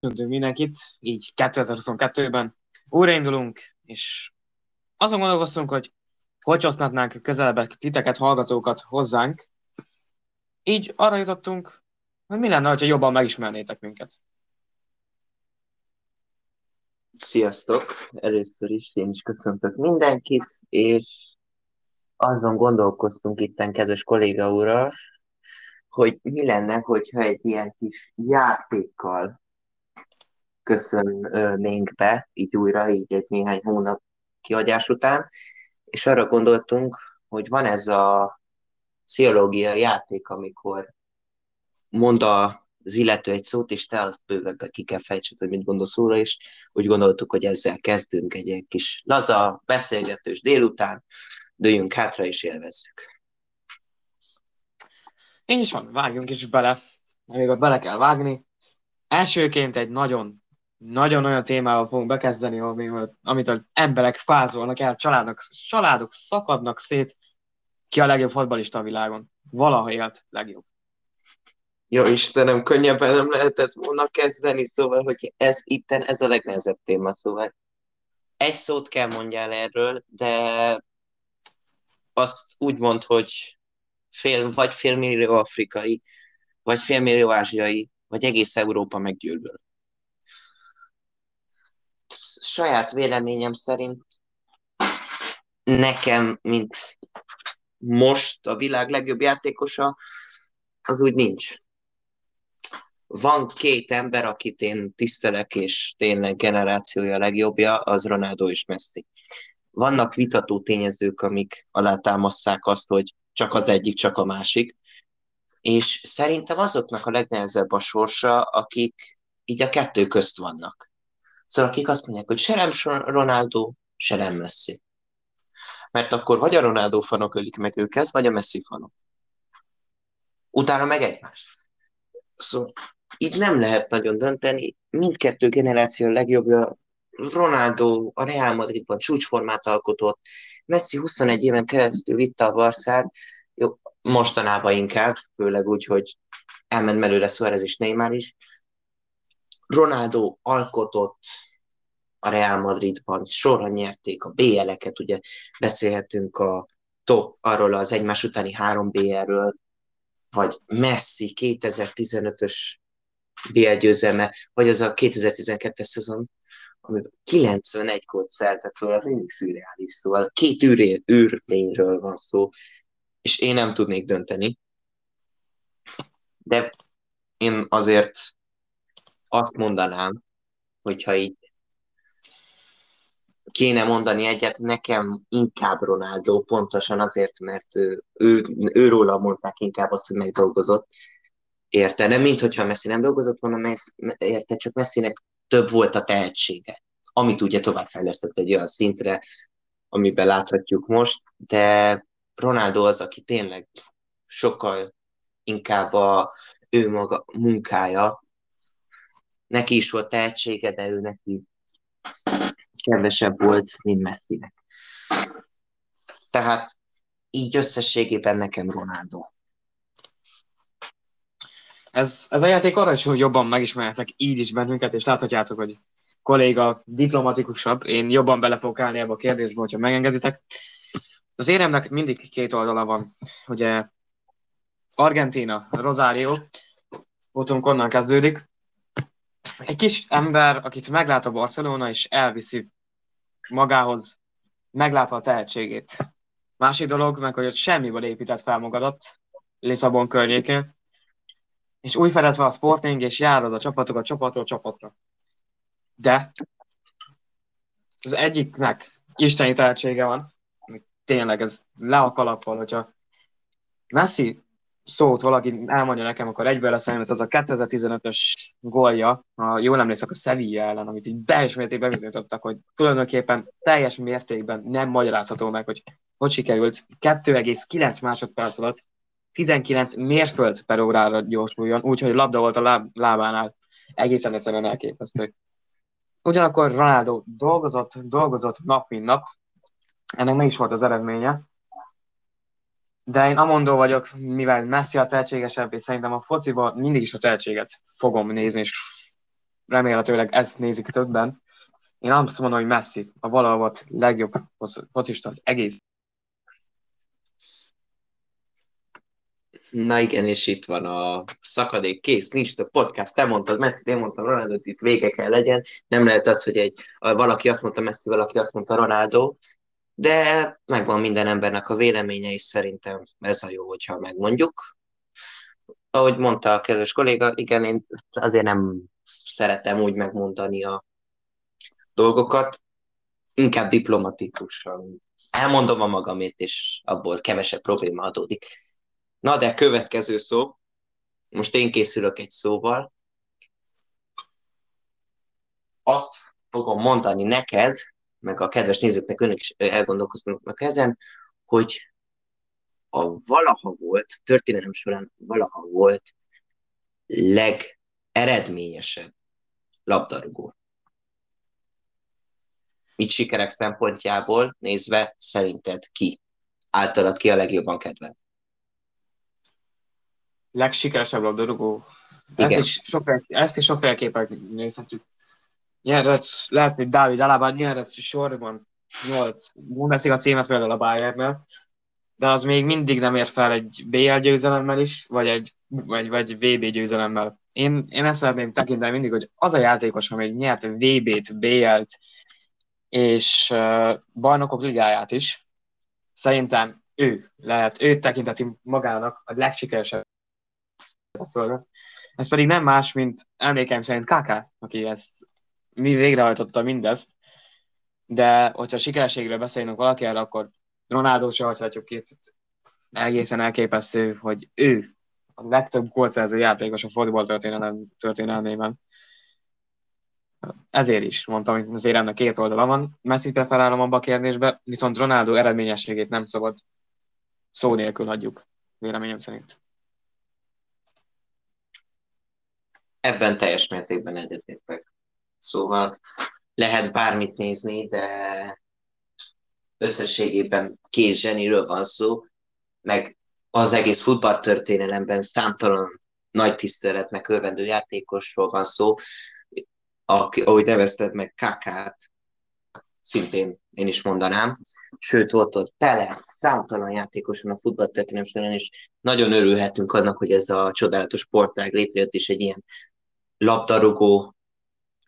köszöntünk mindenkit, így 2022-ben újraindulunk, és azon gondolkoztunk, hogy hogy használnánk közelebb titeket, hallgatókat hozzánk. Így arra jutottunk, hogy mi lenne, ha jobban megismernétek minket. Sziasztok! Először is én is köszöntök mindenkit, és azon gondolkoztunk itten kedves kolléga úrral, hogy mi lenne, hogyha egy ilyen kis játékkal köszönnénk be, így újra, így egy néhány hónap kiadás után, és arra gondoltunk, hogy van ez a pszichológia játék, amikor mond az illető egy szót, és te azt bővebben ki kell fejtsed, hogy mit gondolsz róla, és úgy gondoltuk, hogy ezzel kezdünk egy, egy kis laza, beszélgetős délután, dőjünk hátra és élvezzük. Én is van, vágjunk is bele, még bele kell vágni. Elsőként egy nagyon nagyon olyan témával fogunk bekezdeni, amit az emberek fázolnak el, családok, családok szakadnak szét, ki a legjobb fotbalista a világon. Valaha élt legjobb. Jó Istenem, könnyebben nem lehetett volna kezdeni, szóval, hogy ez itten ez a legnehezebb téma, szóval egy szót kell mondjál erről, de azt úgy mond, hogy fél, vagy félmillió afrikai, vagy félmillió ázsiai, vagy egész Európa meggyűlöl saját véleményem szerint nekem, mint most a világ legjobb játékosa, az úgy nincs. Van két ember, akit én tisztelek, és tényleg generációja legjobbja, az Ronaldo és Messi. Vannak vitató tényezők, amik alátámasszák azt, hogy csak az egyik, csak a másik, és szerintem azoknak a legnehezebb a sorsa, akik így a kettő közt vannak. Szóval akik azt mondják, hogy se nem Ronaldo, se nem Messi. Mert akkor vagy a Ronaldo fanok ölik meg őket, vagy a Messi fanok. Utána meg egymás. Szóval itt nem lehet nagyon dönteni. Mindkettő generáció legjobbja. Ronaldo a Real Madridban csúcsformát alkotott, Messi 21 éven keresztül vitte a Barszát, jó, mostanában inkább, főleg úgy, hogy elment belőle Suarez és Neymar is, Ronaldo alkotott a Real Madridban, sorra nyerték a BL-eket, ugye beszélhetünk a top, arról az egymás utáni három BL-ről, vagy Messi 2015-ös BL győzelme, vagy az a 2012-es szezon, amiben 91 gólt szertett fel, az mindig szürreális, szóval két űré, űrlényről van szó, és én nem tudnék dönteni. De én azért azt mondanám, hogyha így kéne mondani egyet, nekem inkább Ronaldo, pontosan azért, mert ő, ő, őróla mondták inkább azt, hogy megdolgozott. Érte, nem mint hogyha Messi nem dolgozott volna, érte, csak Messinek több volt a tehetsége, amit ugye továbbfejlesztett egy olyan szintre, amiben láthatjuk most, de Ronaldo az, aki tényleg sokkal inkább a ő maga munkája, neki is volt tehetsége, de ő neki kevesebb volt, mint Messinek. Tehát így összességében nekem Ronaldo. Ez, ez a játék arra is, hogy jobban megismerhetek így is bennünket, és láthatjátok, hogy kolléga diplomatikusabb, én jobban bele fogok állni ebbe a kérdésbe, hogyha megengeditek. Az éremnek mindig két oldala van. Ugye Argentina, Rosario, útunk onnan kezdődik, egy kis ember, akit meglát a Barcelona, és elviszi magához, meglátva a tehetségét. Másik dolog, meg hogy ott semmiből épített fel magadat, Lisszabon környékén, és úgy fedezve a Sporting, és járod a csapatokat csapatról csapatra. De az egyiknek isteni tehetsége van, tényleg ez le a kalappal, hogyha Messi szót valaki elmondja nekem, akkor egyből eszembe az a 2015-ös gólja, a jól emlékszem, a Sevilla ellen, amit így teljes mértékben bizonyítottak, hogy tulajdonképpen teljes mértékben nem magyarázható meg, hogy hogy sikerült 2,9 másodperc alatt 19 mérföld per órára gyorsuljon, úgyhogy labda volt a láb, lábánál. Egészen egyszerűen elképesztő. Ugyanakkor Ronaldo dolgozott, dolgozott nap, mint nap, ennek meg is volt az eredménye, de én amondó vagyok, mivel Messi a tehetségesebb, és szerintem a fociban mindig is a tehetséget fogom nézni, és remélhetőleg ezt nézik többen. Én azt mondom, hogy Messi a valahol legjobb focista az egész. Na igen, és itt van a szakadék, kész, nincs több podcast, te mondtad Messi, én mondtam Ronaldo, itt vége kell legyen, nem lehet az, hogy egy, valaki azt mondta Messi, valaki azt mondta Ronaldo, de megvan minden embernek a véleménye, és szerintem ez a jó, hogyha megmondjuk. Ahogy mondta a kedves kolléga, igen, én azért nem szeretem úgy megmondani a dolgokat, inkább diplomatikusan. Elmondom a magamét, és abból kevesebb probléma adódik. Na de következő szó, most én készülök egy szóval, azt fogom mondani neked, meg a kedves nézőknek, önök is elgondolkoznak ezen, hogy a valaha volt, történelem során valaha volt legeredményesebb labdarúgó. Mit sikerek szempontjából nézve szerinted ki? Általad ki a legjobban kedvelt? Legsikeresebb labdarúgó? Ezt is, sokféle, ezt is sokféleképpen nézhetjük. Nyerhet, lehet, hogy Dávid Alaba nyerhet sorban 8 Bundesliga címet például a Bayernnel, de az még mindig nem ér fel egy BL győzelemmel is, vagy egy, vagy, vagy VB győzelemmel. Én, én ezt szeretném tekinteni mindig, hogy az a játékos, amely nyert VB-t, BL-t, és uh, bajnokok ligáját is, szerintem ő lehet, ő tekinteti magának a legsikeresebb a földön. Ez pedig nem más, mint emlékeim szerint Kaká, aki ezt mi végrehajtotta mindezt, de hogyha sikerességről beszélünk valakivel, akkor Ronaldo se hagyhatjuk két egészen elképesztő, hogy ő a legtöbb gólszerző játékos a fotball történelem, történelmében. Ezért is mondtam, hogy az éremnek két oldala van. Messi preferálom abba a kérdésbe, viszont Ronaldo eredményességét nem szabad szó nélkül hagyjuk, véleményem szerint. Ebben teljes mértékben egyetértek. Szóval lehet bármit nézni, de összességében két zseniről van szó, meg az egész futballtörténelemben számtalan nagy tiszteletnek örvendő játékosról van szó, aki, ahogy nevezted meg Kakát, szintén én is mondanám, sőt volt ott tele, számtalan játékosan a futballtörténelem során, és nagyon örülhetünk annak, hogy ez a csodálatos sportág létrejött, és egy ilyen labdarúgó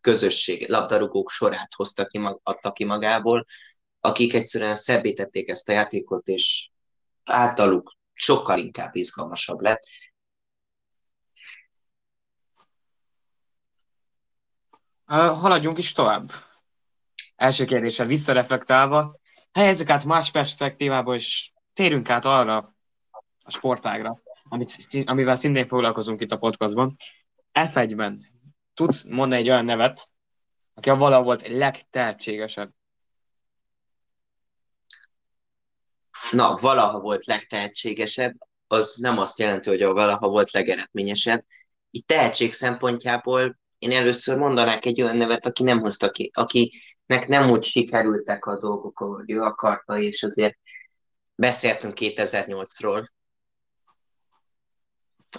közösség, labdarúgók sorát hozta ki, adta ki magából, akik egyszerűen szebbítették ezt a játékot, és általuk sokkal inkább izgalmasabb lett. Haladjunk is tovább. Első kérdéssel visszareflektálva, helyezzük át más perspektívába, és térünk át arra a sportágra, amit, amivel szintén foglalkozunk itt a podcastban. F1-ben tudsz mondani egy olyan nevet, aki a vala volt legtehetségesebb? Na, valaha volt legtehetségesebb, az nem azt jelenti, hogy a valaha volt legeredményesebb. Itt tehetség szempontjából én először mondanák egy olyan nevet, aki nem hozta ki, akinek nem úgy sikerültek a dolgok, ahogy ő akarta, és azért beszéltünk 2008-ról.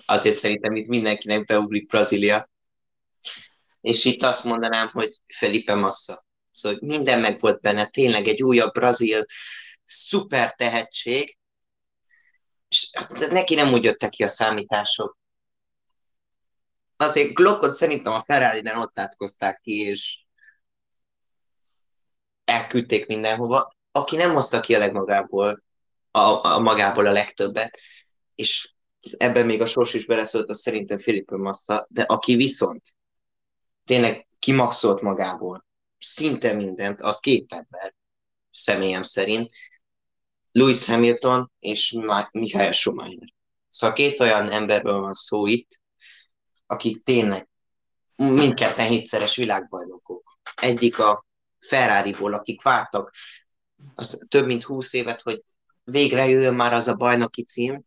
Azért szerintem itt mindenkinek beugrik Brazília és itt azt mondanám, hogy Felipe Massa. Szóval minden meg volt benne, tényleg egy újabb brazil szuper tehetség, és hát neki nem úgy jöttek ki a számítások. Azért Glockot szerintem a ferrari ott átkozták ki, és elküldték mindenhova. Aki nem hozta ki a legmagából, a, a magából a legtöbbet, és ebben még a sors is beleszólt, az szerintem Felipe Massa, de aki viszont tényleg kimaxolt magából szinte mindent, az két ember, személyem szerint, Lewis Hamilton és Michael Schumacher. Szóval két olyan emberből van szó itt, akik tényleg mindketten hétszeres világbajnokok. Egyik a Ferrari-ból, akik vártak az több mint húsz évet, hogy végre jöjjön már az a bajnoki cím,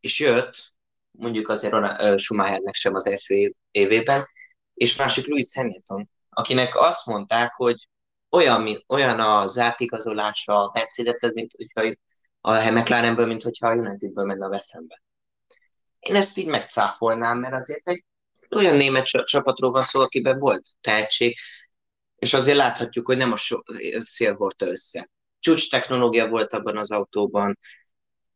és jött, mondjuk azért Ronald Schumachernek sem az első év, évében, és másik Lewis Hamilton, akinek azt mondták, hogy olyan, mint, olyan az átigazolása a Mercedeshez, mint hogyha a McLarenből, mint hogyha a Unitedből menne a Veszembe. Én ezt így megcáfolnám, mert azért egy olyan német csapatról van szó, akiben volt tehetség, és azért láthatjuk, hogy nem a szél hordta össze. Csúcs technológia volt abban az autóban,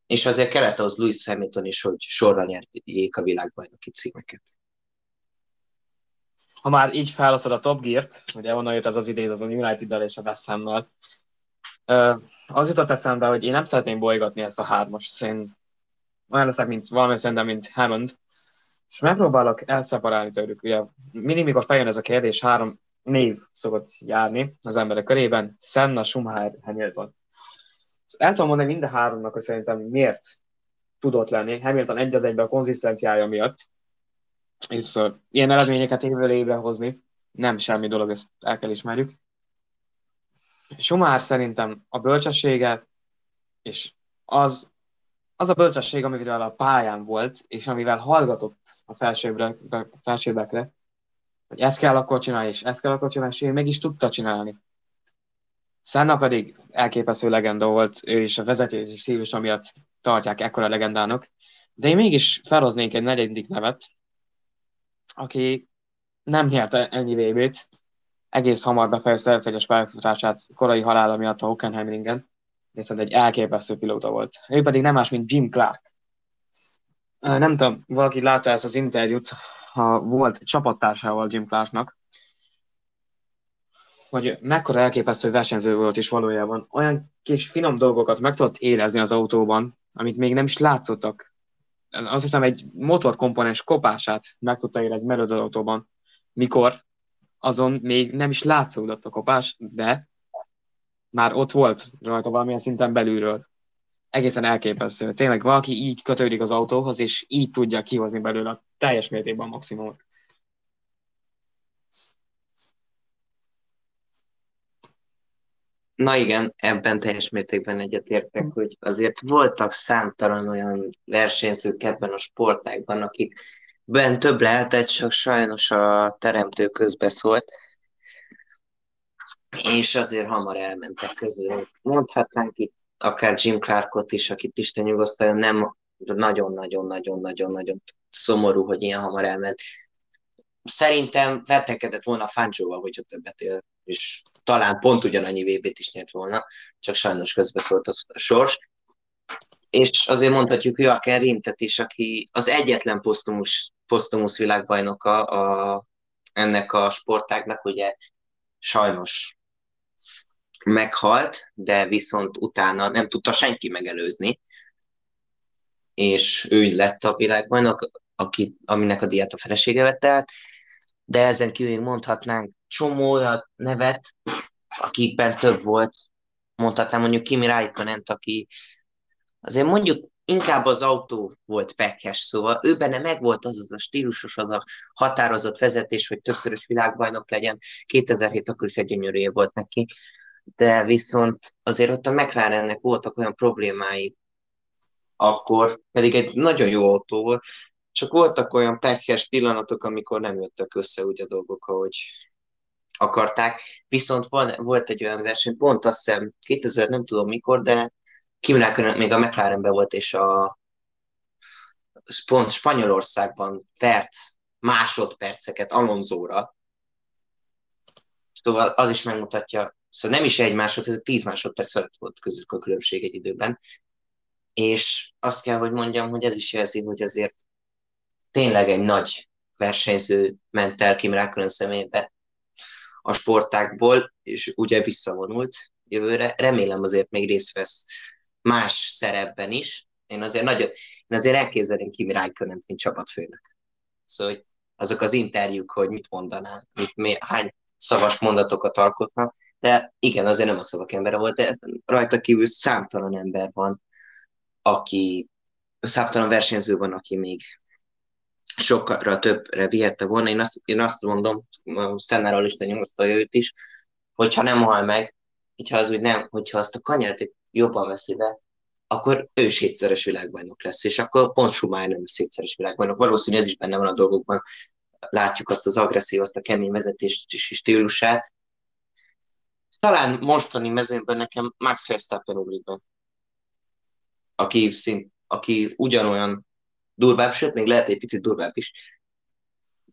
és azért kellett az Louis Hamilton is, hogy sorra nyerjék a világbajnoki címeket. Ha már így feloszod a Top Gear-t, ugye onnan jött ez az idéz az a United-del és a West Ham-nal, az jutott eszembe, hogy én nem szeretném bolygatni ezt a hármas. Én olyan leszek, mint valami szerintem, mint Hammond, és megpróbálok elszeparálni tőlük. Ugye mindig, mikor feljön ez a kérdés, három név szokott járni az emberek körében, Senna, Schumacher, Hamilton. El tudom mondani mind a háromnak, hogy szerintem miért tudott lenni. Hamilton egy az egyben a konzisztenciája miatt, és uh, ilyen eredményeket évről évre hozni, nem semmi dolog, ezt el kell ismerjük. Schumacher szerintem a bölcsessége, és az, az a bölcsesség, amivel a pályán volt, és amivel hallgatott a felsőbbekre, felsőbbekre hogy ezt kell akkor csinálni, és ezt kell akkor csinálni, és ő meg is tudta csinálni. Senna pedig elképesztő legenda volt, ő is a vezetési stílus miatt tartják ekkora legendának, de én mégis felhoznék egy negyedik nevet, aki nem nyerte ennyi vb egész hamar befejezte elfegyes pályafutását korai halála miatt a Hockenheimringen, viszont egy elképesztő pilóta volt. Ő pedig nem más, mint Jim Clark. Nem tudom, valaki látta ezt az interjút, ha volt csapattársával Jim Clarknak, hogy mekkora elképesztő versenyző volt is valójában. Olyan kis finom dolgokat meg tudott érezni az autóban, amit még nem is látszottak. Azt hiszem egy motorkomponens kopását meg tudta érezni mellett az autóban, mikor azon még nem is látszódott a kopás, de már ott volt rajta valamilyen szinten belülről. Egészen elképesztő. Tényleg valaki így kötődik az autóhoz, és így tudja kihozni belőle a teljes mértékben a maximumot. Na igen, ebben teljes mértékben egyetértek, hogy azért voltak számtalan olyan versenyzők ebben a sportágban, akik ben több lehetett, csak sajnos a teremtő közbeszólt, és azért hamar elmentek közül. Mondhatnánk itt akár Jim Clarkot is, akit Isten nyugosztaljon, nem nagyon-nagyon-nagyon-nagyon-nagyon szomorú, hogy ilyen hamar elment. Szerintem vetekedett volna Fangio-val, hogyha többet él, és talán pont ugyanannyi VB-t is nyert volna, csak sajnos közbeszólt a sors. És azért mondhatjuk Joaquin Rintet is, aki az egyetlen posztumus posztumusz világbajnoka a, ennek a sportágnak, ugye sajnos meghalt, de viszont utána nem tudta senki megelőzni, és ő lett a világbajnok, aki, aminek a diát a felesége vette át, de ezen kívül mondhatnánk csomó olyan nevet, akikben több volt, mondhatnám mondjuk Kimi Räikkönent, aki azért mondjuk inkább az autó volt pekes, szóval ő benne megvolt az az a stílusos, az a határozott vezetés, hogy többszörös világbajnok legyen. 2007 akkor is egy gyönyörű volt neki, de viszont azért ott a McLarennek voltak olyan problémái, akkor pedig egy nagyon jó autó volt, csak voltak olyan pekes pillanatok, amikor nem jöttek össze úgy a dolgok, ahogy akarták. Viszont volt egy olyan verseny, pont azt hiszem 2000 nem tudom mikor, de Kimi még a McLarenben volt, és a pont Spanyolországban perc, másodperceket Alonzóra. Szóval az is megmutatja, szóval nem is egy másodperc, tíz másodperc felett volt közük a különbség egy időben. És azt kell, hogy mondjam, hogy ez is jelzi, hogy azért tényleg egy nagy versenyző ment el Kim Räikkönen személybe a sportákból, és ugye visszavonult jövőre. Remélem azért még részt vesz más szerepben is. Én azért nagyon, én azért elképzelném Kimi räikkönen mint csapatfőnök. Szóval hogy azok az interjúk, hogy mit mondanál, mit, mi, hány szavas mondatokat alkotnak, de igen, azért nem a szavak embere volt, de rajta kívül számtalan ember van, aki, számtalan versenyző van, aki még sokra többre vihette volna. Én azt, én azt mondom, Szennáról is nyomozta őt is, hogyha nem hal meg, hogyha az úgy nem, hogyha azt a kanyart jobban veszi be, akkor ő is hétszeres világbajnok lesz, és akkor pont Schumacher nem lesz hétszeres világbajnok. Valószínűleg ez is benne van a dolgokban. Látjuk azt az agresszív, azt a kemény vezetést és stílusát. Talán mostani mezőnben nekem Max Verstappen ugrik be. Aki, szint, aki ugyanolyan durvább, sőt, még lehet egy picit durvább is,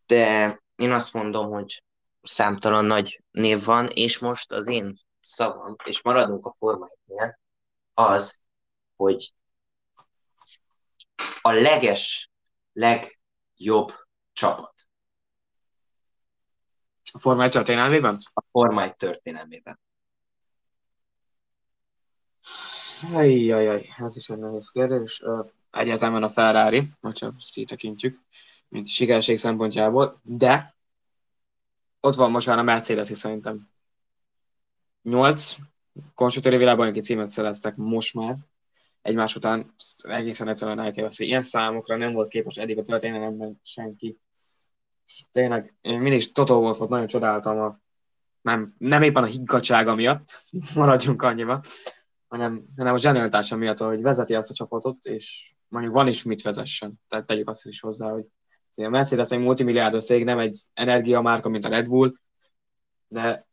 de én azt mondom, hogy számtalan nagy név van, és most az én szavam, és maradunk a formáiknél, az, hogy a leges, legjobb csapat. A Forma 1 történelmében? A Forma 1 történelmében. Ajjajaj, ez is egy nehéz kérdés. Egyértelműen a Ferrari, hogyha ezt így tekintjük, mint sikerség szempontjából, de ott van most már a Mercedes is szerintem. Nyolc konstruktőri világbajnoki címet szereztek most már, egymás után egészen egyszerűen elképesztő. Ilyen számokra nem volt képes eddig a történelemben senki. És tényleg, én mindig Toto Wolfot nagyon csodáltam a nem, nem éppen a higgadsága miatt, maradjunk annyiba, hanem, hanem a zsenialitása miatt, hogy vezeti azt a csapatot, és mondjuk van is mit vezessen. Tehát tegyük azt is hozzá, hogy a Mercedes egy multimilliárdos cég, nem egy energiamárka, mint a Red Bull, de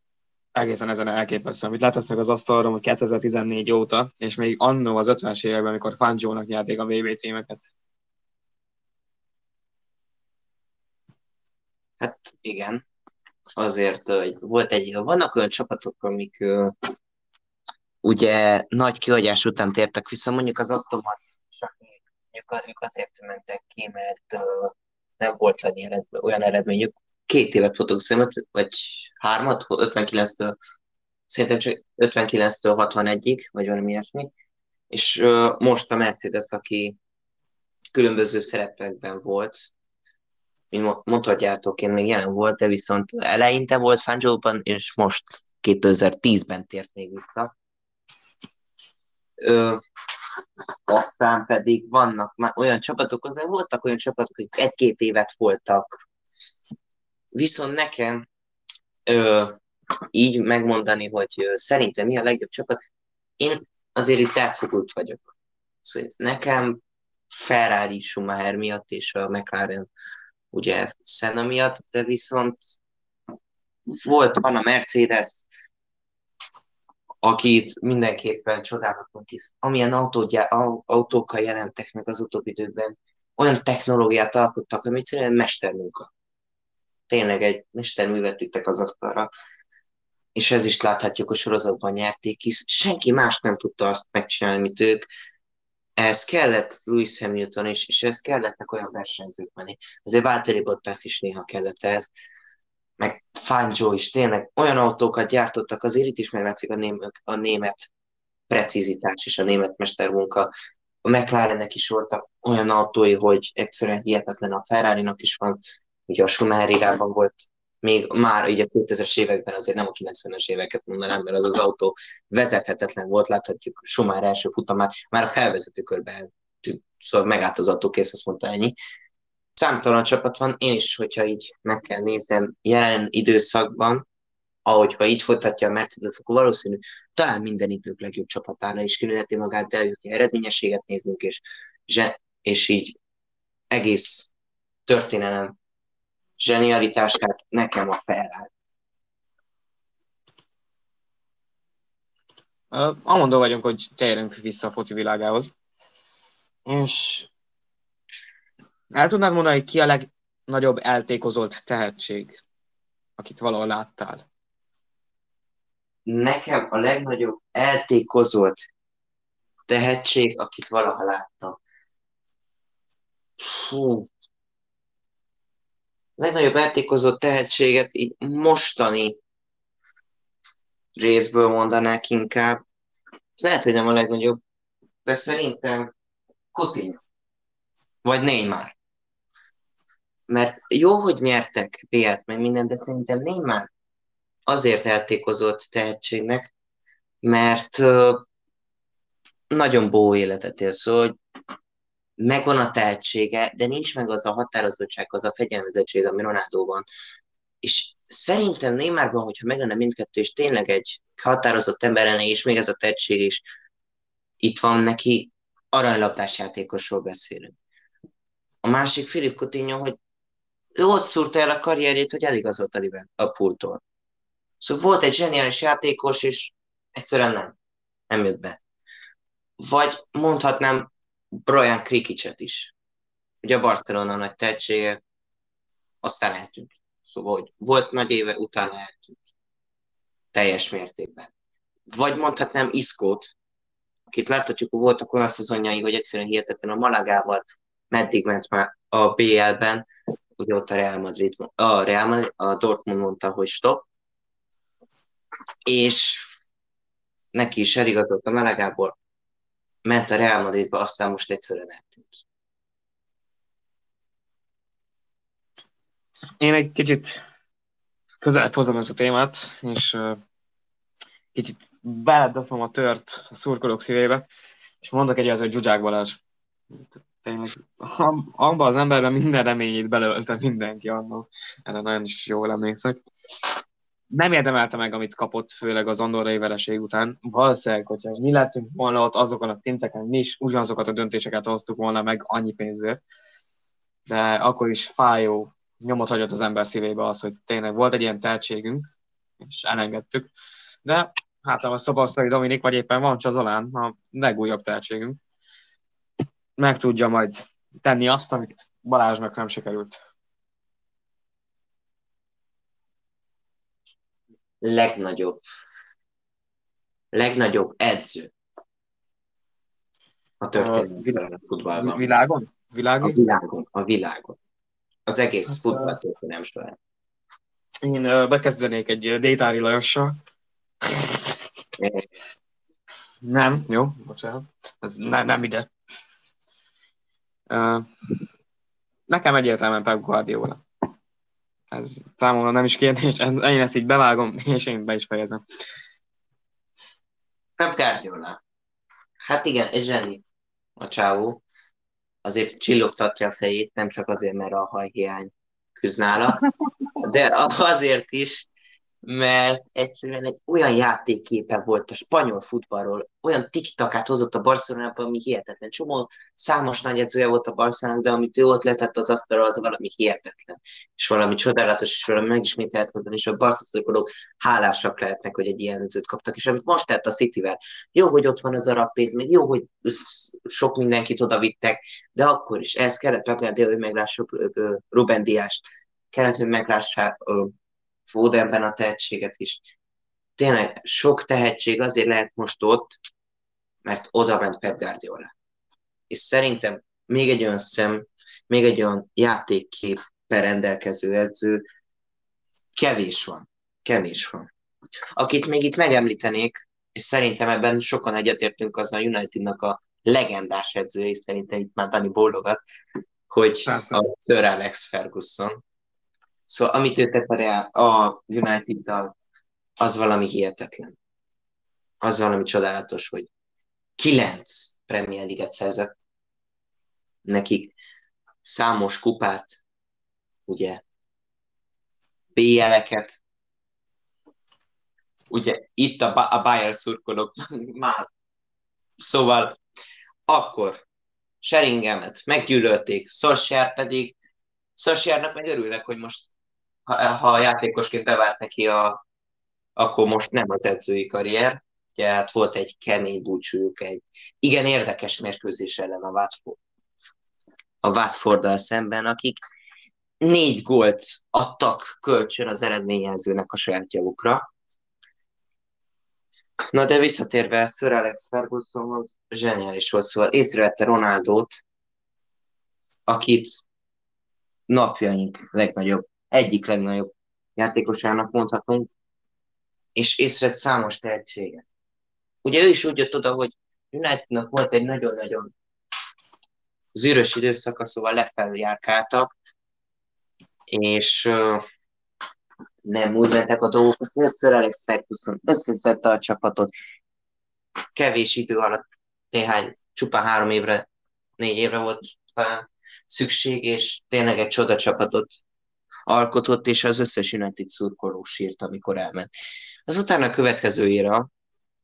egészen ezen elképesztő. Amit letesznek az asztalra, hogy 2014 óta, és még annó az 50-es években, amikor Fangio-nak nyerték a VB címeket. Hát igen, azért hogy volt egy, vannak olyan csapatok, amik ugye nagy kihagyás után tértek vissza, mondjuk az Aston Martin, ők azért mentek ki, mert nem volt annyi eredmény, olyan eredményük. Két évet futok szemet, vagy hármat, 59-től, szerintem csak 59-től 61-ig, vagy valami ilyesmi. És uh, most a Mercedes, aki különböző szerepekben volt, mint mondhatjátok, én még jelen volt, de viszont eleinte volt Fangio-ban, és most 2010-ben tért még vissza. Ö, aztán pedig vannak már olyan csapatok, azért voltak olyan csapatok, akik egy-két évet voltak. Viszont nekem ö, így megmondani, hogy ö, szerintem mi a legjobb csapat, én azért itt elfogult vagyok. Szóval nekem Ferrari Schumacher miatt és a McLaren ugye Senna miatt, de viszont volt, van a Mercedes, akit mindenképpen csodálhatunk is. Amilyen autógyá, autókkal jelentek meg az utóbbi időben, olyan technológiát alkottak, ami egyszerűen mestermunka. Tényleg egy mesterművet ittek az asztalra, és ez is láthatjuk a sorozatban nyerték is. Senki más nem tudta azt megcsinálni, mint ők. Ez kellett Lewis Hamilton is, és ez kellettek olyan versenyzők menni. Azért Valtteri Bottas is néha kellett ez meg Fangio is tényleg olyan autókat gyártottak, azért itt is meglátszik a, ném, a német precizitás és a német mestermunka. A McLarennek is voltak olyan autói, hogy egyszerűen hihetetlen a ferrari is van, ugye a Schumacher volt még már ugye a 2000-es években azért nem a 90-es éveket mondanám, mert az az autó vezethetetlen volt, láthatjuk Schumacher első futamát, már a felvezető körben szóval megállt az autó, kész, azt mondta ennyi számtalan csapat van, én is, hogyha így meg kell nézem jelen időszakban, ahogy ha így folytatja a Mercedes, akkor valószínű talán minden idők legjobb csapatára is különheti magát, de hogyha eredményességet nézünk, és, és így egész történelem zsenialitását nekem a. Uh, amondó vagyunk, hogy térjünk vissza a foci világához. És el tudnád mondani, hogy ki a legnagyobb eltékozolt tehetség, akit valahol láttál? Nekem a legnagyobb eltékozolt tehetség, akit valaha láttam. Fú. A legnagyobb eltékozott tehetséget így mostani részből mondanák inkább. Lehet, hogy nem a legnagyobb, de szerintem Coutinho. Vagy Neymar mert jó, hogy nyertek B-t, meg minden, de szerintem Neymar azért eltékozott tehetségnek, mert nagyon bó életet él, szóval hogy megvan a tehetsége, de nincs meg az a határozottság, az a fegyelmezettség, ami Ronaldo van. És szerintem Neymarban, hogyha meg lenne mindkettő, és tényleg egy határozott ember lenne, és még ez a tehetség is itt van neki, aranylabdás játékosról beszélünk. A másik Filip Coutinho, hogy ő ott szúrta el a karrierjét, hogy eligazolt a a pultól. Szóval volt egy zseniális játékos, és egyszerűen nem. Nem jött be. Vagy mondhatnám Brian Krikicset is. Ugye a Barcelona nagy tehetsége. aztán eltűnt. Szóval, hogy volt nagy éve, utána eltűnt. Teljes mértékben. Vagy mondhatnám Iszkót, akit láthatjuk, voltak olyan szezonjai, hogy egyszerűen hihetetlen a Malagával meddig ment már a BL-ben, ugye ott a Real Madrid, a Real Madrid, a Dortmund mondta, hogy stop, és neki is eligazott a Malagából, ment a Real Madridba, aztán most egyszerűen eltűnt. Én egy kicsit közelebb hozom ezt a témát, és kicsit beledöföm a tört a szurkolók szívébe, és mondok egy az, hogy Zsuzsák Balázs. Tényleg, abban az emberben minden reményét belölte mindenki annak. Erre nagyon is jól emlékszek. Nem érdemelte meg, amit kapott, főleg az andorrai vereség után. Valószínűleg, hogyha mi lettünk volna ott azokon a tinteken, mi is ugyanazokat a döntéseket hoztuk volna meg annyi pénzért. De akkor is fájó nyomot hagyott az ember szívébe az, hogy tényleg volt egy ilyen tehetségünk, és elengedtük. De hát a Szobasztai Dominik, vagy éppen van Csazolán, a legújabb tehetségünk, meg tudja majd tenni azt, amit Balázsnak nem sikerült. Legnagyobb, legnagyobb edző a történelmi futballban. Világon? Világon? A világon, a világon. Az egész hát, futballtörténelem során. Én bekezdenék egy Détári Lajossal. nem, jó, bocsánat. Ez ne, nem ide. Nekem egyértelműen Pep Guardiola. Ez számomra nem is kérdés, én ezt így bevágom, és én be is fejezem. Pep Guardiola. Hát igen, egy zseni a csávó azért csillogtatja a fejét, nem csak azért, mert a hajhiány küzd nála, de azért is, mert egyszerűen egy olyan játékképe volt a spanyol futballról, olyan tiktakát hozott a Barcelonában, ami hihetetlen. Csomó számos nagy edzője volt a Barcelonának, de amit ő ott letett az asztalra, az valami hihetetlen. És valami csodálatos, és valami megismételhetetlen, és a barcelonáok hálásak lehetnek, hogy egy ilyen edzőt kaptak. És amit most tett a Cityvel, jó, hogy ott van az a pénz, még jó, hogy sok mindenkit oda vittek, de akkor is ez kellett Pep hogy meglássuk Ruben Diást, kellett, hogy meglássák Fodenben a tehetséget is. Tényleg sok tehetség azért lehet most ott, mert oda ment Pep Guardiola. És szerintem még egy olyan szem, még egy olyan játékkép rendelkező edző kevés van. Kevés van. Akit még itt megemlítenék, és szerintem ebben sokan egyetértünk, az a Unitednak a legendás edzője, és szerintem itt már Dani bólogat, hogy a Sir Alex Ferguson. Szóval amit ő tett a United-dal, az valami hihetetlen. Az valami csodálatos, hogy kilenc Premier League-et szerzett nekik, számos kupát, ugye, BL-eket, ugye itt a, a Bayern szurkolók már. Szóval akkor Sheringamet meggyűlölték, Solskjaer pedig Solskjaernak meg örülnek, hogy most ha, ha játékosként bevált neki a, akkor most nem az edzői karrier, ugye hát volt egy kemény búcsújuk, egy igen érdekes mérkőzés ellen a Watford, a watford szemben, akik négy gólt adtak kölcsön az eredményezőnek a saját javukra. Na de visszatérve Sir Alex Fergusonhoz, zseniális volt, szóval észrevette Ronaldót, akit napjaink legnagyobb egyik legnagyobb játékosának mondhatunk, és észrevett számos tehetséget. Ugye ő is úgy jött oda, hogy Unitednak volt egy nagyon-nagyon zűrös időszaka, szóval lefelé járkáltak, és uh, nem úgy mentek a dolgok, Sir Alex Ferguson összeszedte a csapatot, kevés idő alatt, néhány, csupán három évre, négy évre volt szükség, és tényleg egy csoda csapatot alkotott, és az összes United szurkoló sírt, amikor elment. Azután a következő éra,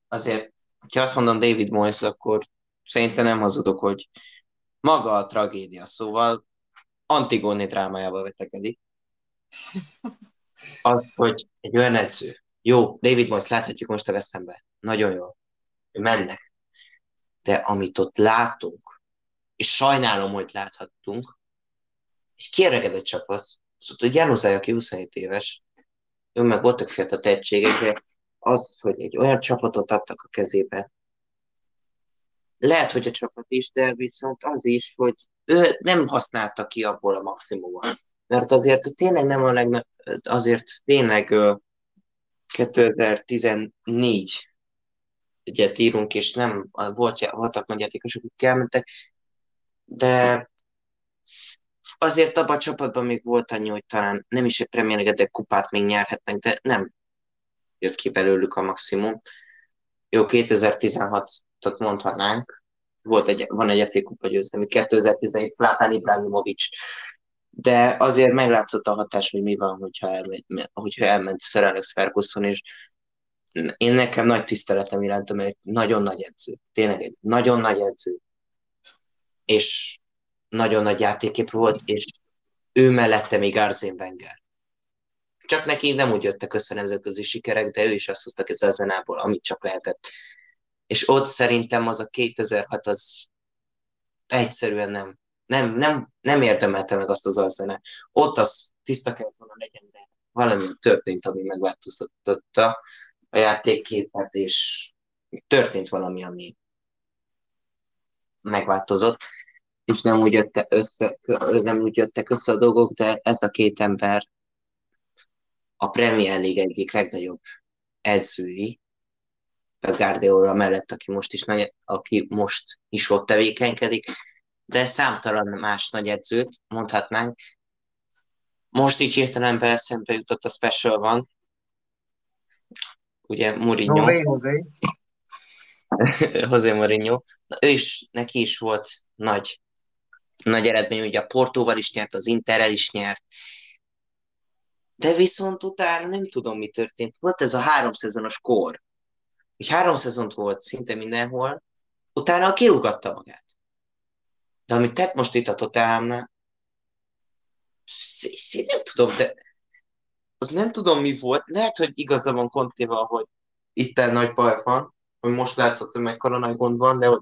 azért, ha azt mondom David Moyes, akkor szerintem nem hazudok, hogy maga a tragédia, szóval Antigoni drámájába vetekedik. Az, hogy egy olyan edző, jó, David Moyes láthatjuk most a veszembe, nagyon jó, mennek, de amit ott látunk, és sajnálom, hogy láthattunk, egy kieregedett csapat, Szóval Januzaj, aki 27 éves, ő meg voltak fiatal tehetségek, de az, hogy egy olyan csapatot adtak a kezébe, lehet, hogy a csapat is, de viszont az is, hogy ő nem használta ki abból a maximumot. Mert azért tényleg nem a legnagyobb, azért tényleg 2014 egyet írunk, és nem volt, voltak nagy játékosok, akik elmentek, de azért abban a csapatban még volt annyi, hogy talán nem is egy Premier de kupát még nyerhetnek, de nem jött ki belőlük a maximum. Jó, 2016-ot mondhatnánk, volt egy, van egy FA kupa győzelmi, 2017 Zlatan Ibrahimovic, de azért meglátszott a hatás, hogy mi van, hogyha elment, hogyha elment Sir Alex Ferguson, és én nekem nagy tiszteletem iránt, mert egy nagyon nagy edző, tényleg egy nagyon nagy edző, és nagyon nagy játékép volt, és ő mellette még Arzén Wenger. Csak neki nem úgy jöttek össze nemzetközi sikerek, de ő is azt ez a zenából, amit csak lehetett. És ott szerintem az a 2006 az egyszerűen nem, nem, nem, nem érdemelte meg azt az arzene. Ott az tiszta kellett volna legyen, de valami történt, ami megváltoztatta a játékképet, és történt valami, ami megváltozott, és nem úgy, jöttek össze, nem úgy jöttek össze a dolgok, de ez a két ember a Premier League egyik legnagyobb edzői, Pep Guardiola mellett, aki most is, nagy, aki most is ott tevékenykedik, de számtalan más nagy edzőt mondhatnánk. Most így hirtelen eszembe jutott a Special van, ugye Mourinho. José, José. José Mourinho. Na, ő is, neki is volt nagy, nagy eredmény, ugye a Portóval is nyert, az Interrel is nyert, de viszont utána nem tudom, mi történt. Volt ez a három szezonos kor. Egy három szezont volt szinte mindenhol, utána kirúgatta magát. De amit tett most itt a Tottenhamnál, nem tudom, de az nem tudom, mi volt. Lehet, hogy igaza van Kontéval, hogy itt nagy baj van, hogy most látszott, hogy mekkora nagy gond van, de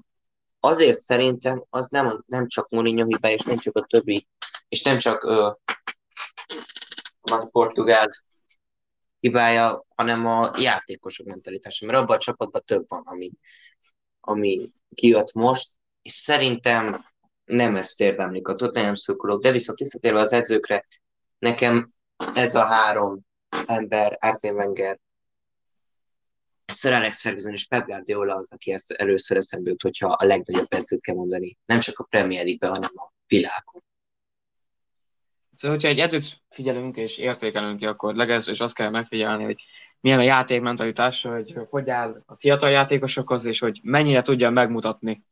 azért szerintem az nem, nem csak Mourinho hibája, és nem csak a többi, és nem csak ö, a portugál hibája, hanem a játékosok mentalitása, mert abban a csapatban több van, ami, ami kijött most, és szerintem nem ezt érdemlik a Tottenham szurkolók, de viszont visszatérve az edzőkre, nekem ez a három ember, Arsene Wenger, Sir Alex Ferguson és Pep Guardiola az, aki ezt először eszembe jut, hogyha a legnagyobb edzőt kell mondani. Nem csak a Premier League-ben, hanem a világon. Szóval, hogyha egy edzőt figyelünk és értékelünk ki, akkor legelőször is azt kell megfigyelni, hogy milyen a játékmentalitás, hogy hogy áll a fiatal játékosokhoz, és hogy mennyire tudja megmutatni.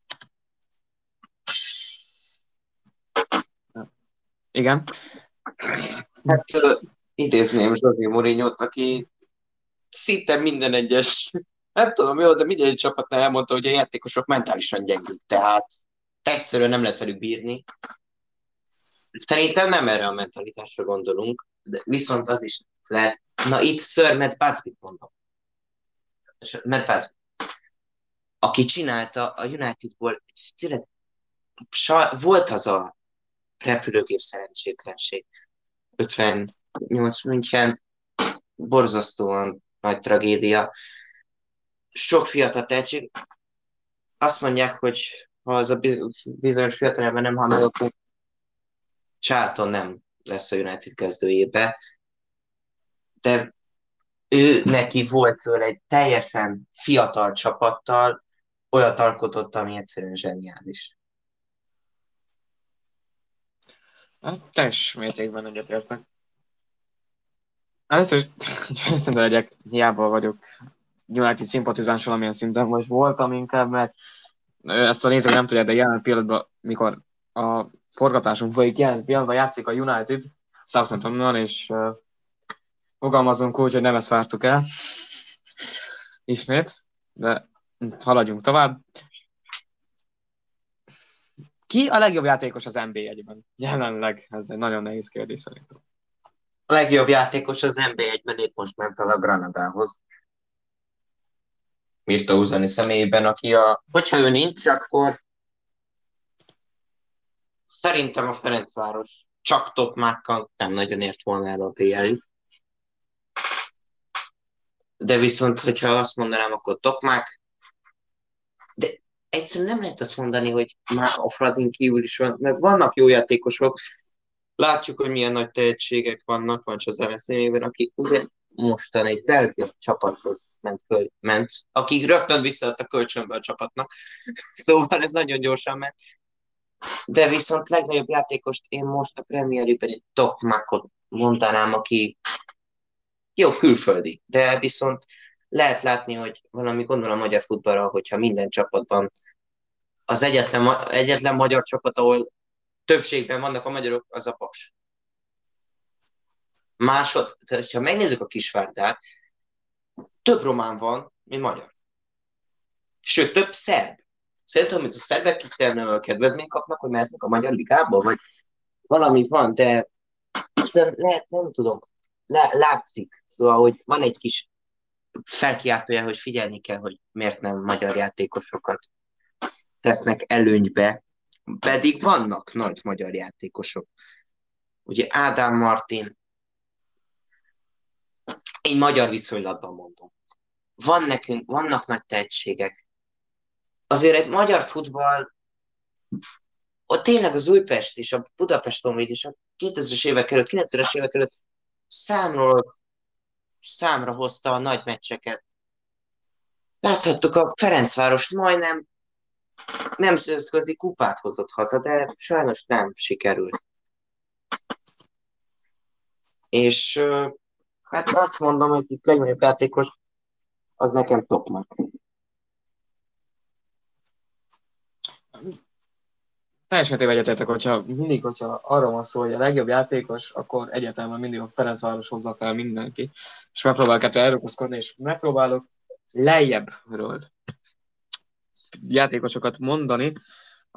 Igen. Hát idézném Zsozé mourinho aki szinte minden egyes, nem tudom jó, de minden egy csapatnál elmondta, hogy a játékosok mentálisan gyengék, tehát egyszerűen nem lehet velük bírni. Szerintem nem erre a mentalitásra gondolunk, de viszont az is lehet. Na itt Sir Matt Patrick mondom. Matt Patrick. Aki csinálta a Unitedból, volt az a repülőgép szerencsétlenség. 58 München, borzasztóan nagy tragédia. Sok fiatal tehetség. Azt mondják, hogy ha az a bizonyos fiatal nem hal meg, akkor Charlton nem lesz a United kezdőjébe, de ő neki volt föl egy teljesen fiatal csapattal, olyat alkotott, ami egyszerűen zseniális. Hát, teljes mértékben egyetértek. Először is, hogy legyek, hiába vagyok United szimpatizáns valamilyen szinten, vagy voltam inkább, mert ezt a nézők nem tudják, de jelen pillanatban, mikor a forgatásunk folyik, jelen pillanatban játszik a United Southamptonnal, és uh, fogalmazunk úgy, hogy nem ezt vártuk el. Ismét, de haladjunk tovább. Ki a legjobb játékos az NB1-ben? Jelenleg ez egy nagyon nehéz kérdés szerintem. A legjobb játékos az NB1-ben épp most ment el a Granadához. Mirta Uzani személyében, aki a... Hogyha ő nincs, akkor Szerintem a Ferencváros csak topmákkal nem nagyon ért volna el a BL. De viszont, hogyha azt mondanám, akkor topmák, de egyszerűen nem lehet azt mondani, hogy már a Fradin kívül is van, mert vannak jó játékosok, látjuk, hogy milyen nagy tehetségek vannak, van az MSZ-ben, aki ugye mostan egy belga csapathoz ment, föl, ment, akik rögtön visszaadta kölcsönbe a csapatnak, szóval ez nagyon gyorsan ment. De viszont legnagyobb játékost én most a Premier League-ben egy Tokmakot mondanám, aki jó külföldi, de viszont lehet látni, hogy valami gondol a magyar futballra, hogyha minden csapatban az egyetlen, egyetlen magyar csapat, ahol többségben vannak a magyarok, az a Pas. Másod, tehát ha megnézzük a kisvárdát, több román van, mint magyar. Sőt, több szerb. Szerintem, hogy a szerbek itt kedvezményt kapnak, hogy mehetnek a magyar ligába, vagy valami van, de, de lehet, nem tudom, le, látszik. Szóval, hogy van egy kis felkiáltója, hogy figyelni kell, hogy miért nem magyar játékosokat tesznek előnybe, pedig vannak nagy magyar játékosok. Ugye Ádám Martin, én magyar viszonylatban mondom. Van nekünk, vannak nagy tehetségek. Azért egy magyar futball, ott tényleg az Újpest és a Budapest Honvéd és a 2000-es évek előtt, 90-es évek előtt számról számra hozta a nagy meccseket. Láthattuk a Ferencváros majdnem nem szőzközi kupát hozott haza, de sajnos nem sikerült. És hát azt mondom, hogy itt legnagyobb játékos az nekem Tokmak. Teljes mértékben egyetértek, hogyha mindig, hogyha arra van szó, hogy a legjobb játékos, akkor egyetemben mindig a Ferencváros hozza fel mindenki, és megpróbálok ettől elrugaszkodni, és megpróbálok lejjebbről játékosokat mondani,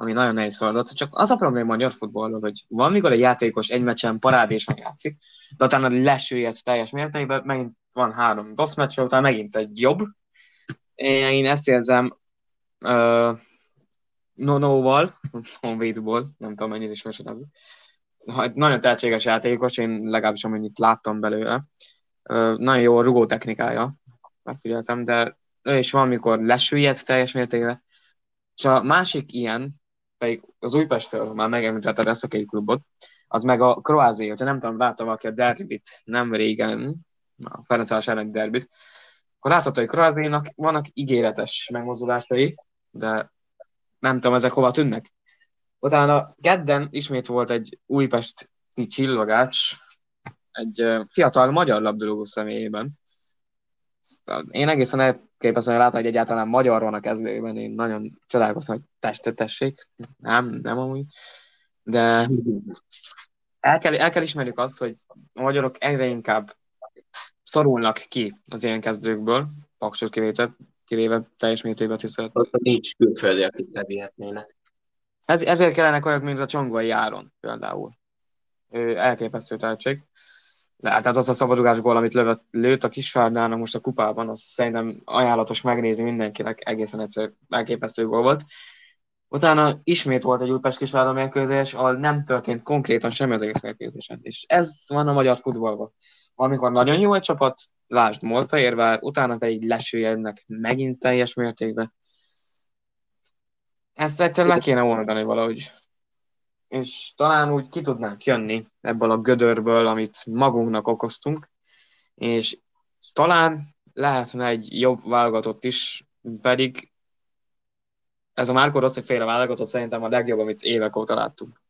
ami nagyon nehéz feladat. Csak az a probléma a magyar futballon, hogy van, mikor egy játékos egy meccsen parádésan játszik, de utána lesőjed teljes mértékben, megint van három rossz meccs, utána megint egy jobb. Én ezt érzem uh, Nonoval, Honvédból, nem tudom mennyit is mesélem. Nagyon tehetséges játékos, én legalábbis amennyit láttam belőle. Uh, nagyon jó a rugó technikája, megfigyeltem, de ő is valamikor lesüllyed teljes mértékben, és a másik ilyen, pedig az Újpestről már megemlítetted a két klubot, az meg a Kroázé, hogyha nem tudom, láttam valaki a derbit nem régen, a Ferencváros elleni derbit, akkor látható, hogy Kroázénak vannak ígéretes megmozdulásai, de nem tudom, ezek hova tűnnek. Utána kedden ismét volt egy újpesti csillagás, egy fiatal magyar labdarúgó személyében, én egészen elképesztően látom, hogy egyáltalán magyar van a kezdőben, én nagyon csodálkoztam, hogy testet tessék, nem, nem amúgy, de el kell, el kell ismerjük azt, hogy a magyarok egyre inkább szorulnak ki az ilyen kezdőkből, paksot kivéve, kivéve teljes mértékben tisztelt. Nincs külföldi, akik levihetnének. Ez, ezért kellene olyanok, mint a Csongvai Áron például. Ő elképesztő tehetség. Hát az a szabadugás gól, amit lövött, lőtt a Kisvárdának most a kupában, az szerintem ajánlatos megnézni mindenkinek, egészen egyszer elképesztő gól volt. Utána ismét volt egy Újpest Kisvárda mérkőzés, ahol nem történt konkrétan semmi az egész mérkőzésen. És ez van a magyar futballban. Amikor nagyon jó egy csapat, lásd Moltaérvár, utána pedig lesüljednek megint teljes mértékben. Ezt egyszer le kéne oldani valahogy és talán úgy ki tudnánk jönni ebből a gödörből, amit magunknak okoztunk, és talán lehetne egy jobb válogatott is, pedig ez a Márko Rossi féle válogatott szerintem a legjobb, amit évek óta láttunk.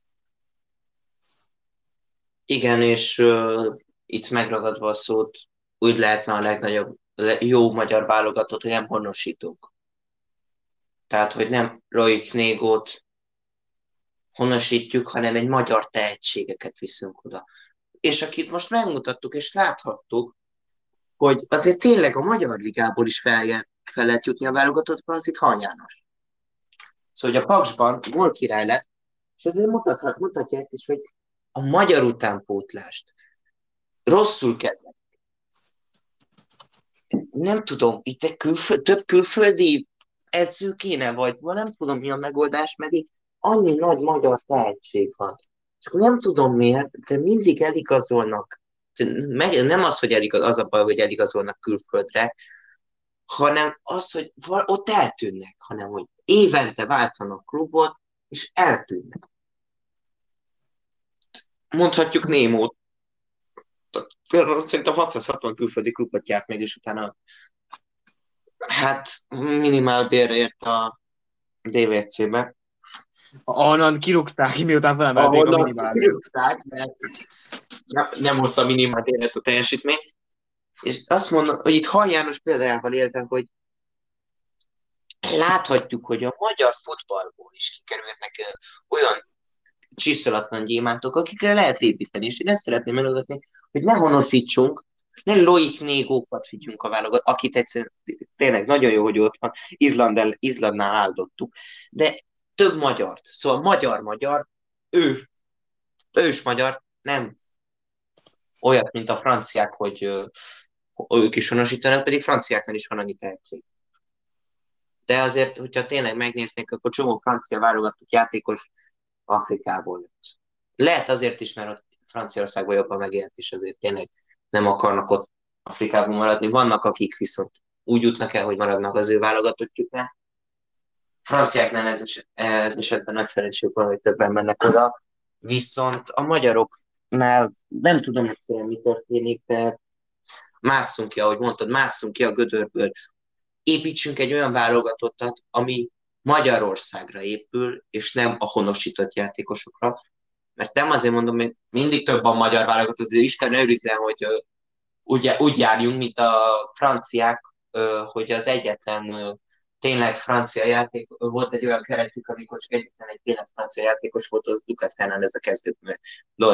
Igen, és uh, itt megragadva a szót, úgy lehetne a legnagyobb, jó magyar válogatott, hogy nem honosítunk. Tehát, hogy nem Roik Négót, honosítjuk, hanem egy magyar tehetségeket viszünk oda. És akit most megmutattuk és láthattuk, hogy azért tényleg a Magyar Ligából is fel, fel lehet jutni a válogatottba, az itt Hal János. Szóval, hogy a Paksban gól király lett, és azért mutathat, mutatja ezt is, hogy a magyar utánpótlást rosszul kezek. Nem tudom, itt egy külföld, több külföldi edző kéne, vagy nem tudom mi a megoldás, mert itt annyi nagy magyar tehetség van. Csak nem tudom miért, de mindig eligazolnak. Meg, nem az, hogy eligaz, az a baj, hogy eligazolnak külföldre, hanem az, hogy ott eltűnnek, hanem hogy évente váltanak klubot, és eltűnnek. Mondhatjuk Némót. Szerintem 660 külföldi klubot járt meg, és utána hát minimál bérre ért a DVC-be. Onnan kirúgták, miután felemelték a minimál kirúgták, mert nem hozta a minimál bérlet a teljesítmény. És azt mondom, hogy itt Hal János példájával élve, hogy láthatjuk, hogy a magyar futballból is kikerülhetnek olyan csiszolatlan gyémántok, akikre lehet építeni, és én ezt szeretném előadni, hogy ne honosítsunk, ne Loik Négókat vigyünk a válogat, akit egyszerűen tényleg nagyon jó, hogy ott van, Izlandel, Izlandnál áldottuk, de több magyart, szóval magyar-magyar, ő, ős magyar, nem olyat, mint a franciák, hogy ők is honosítanak, pedig franciáknál is van annyi tehetség. De azért, hogyha tényleg megnéznék, akkor csomó francia válogatott játékos Afrikából jött. Lehet azért is, mert ott Franciaországban jobban megélt is azért tényleg nem akarnak ott Afrikában maradni. Vannak, akik viszont úgy jutnak el, hogy maradnak az ő válogatottjuknál. Franciáknál ez, ez esetben nagy szerencsük van, hogy többen mennek oda. Viszont a magyaroknál nem tudom egyszerűen mi történik, de másszunk ki, ahogy mondtad, másszunk ki a gödörből. Építsünk egy olyan válogatottat, ami Magyarországra épül, és nem a honosított játékosokra, mert nem azért mondom, hogy mindig több a magyar válogatott, azért Isten őrizzen, hogy úgy, úgy járjunk, mint a franciák, hogy az egyetlen tényleg francia játék, volt egy olyan keretük, amikor csak egyetlen egy tényleg francia játékos volt, az Lucas Hernández a kezdő,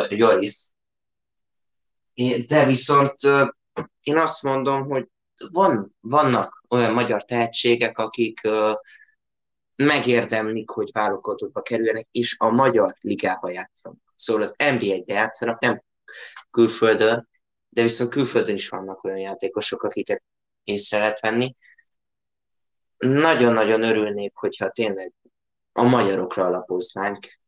Joris. De viszont én azt mondom, hogy van, vannak olyan magyar tehetségek, akik megérdemlik, hogy válogatottba kerüljenek, és a magyar ligába játszanak. Szóval az NBA-be játszanak, nem külföldön, de viszont külföldön is vannak olyan játékosok, akiket észre lehet venni. Nagyon-nagyon örülnék, hogyha tényleg a magyarokra alapoznánk,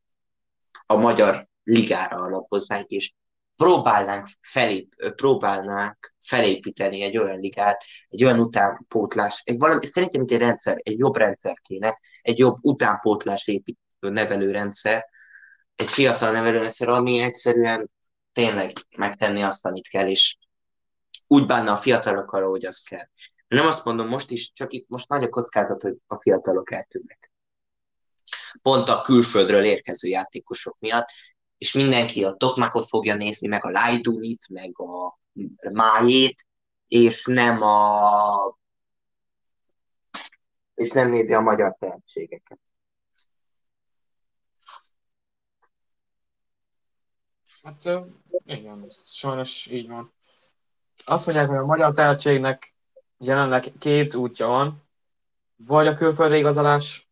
a magyar ligára alapoznánk, és próbálnánk, felép, próbálnánk felépíteni egy olyan ligát, egy olyan utánpótlás, egy valami, szerintem egy rendszer, egy jobb rendszer kéne, egy jobb utánpótlás építő nevelőrendszer, egy fiatal nevelőrendszer, ami egyszerűen tényleg megtenni azt, amit kell, és úgy bánna a fiatalokkal, ahogy azt kell. Nem azt mondom most is, csak itt most nagy a kockázat, hogy a fiatalok eltűnnek. Pont a külföldről érkező játékosok miatt, és mindenki a Tokmakot fogja nézni, meg a Lajdunit, meg a Májét, és nem a és nem nézi a magyar tehetségeket. Hát igen, sajnos így van. Azt mondják, hogy a magyar tehetségnek jelenleg két útja van, vagy a külföldre igazolás,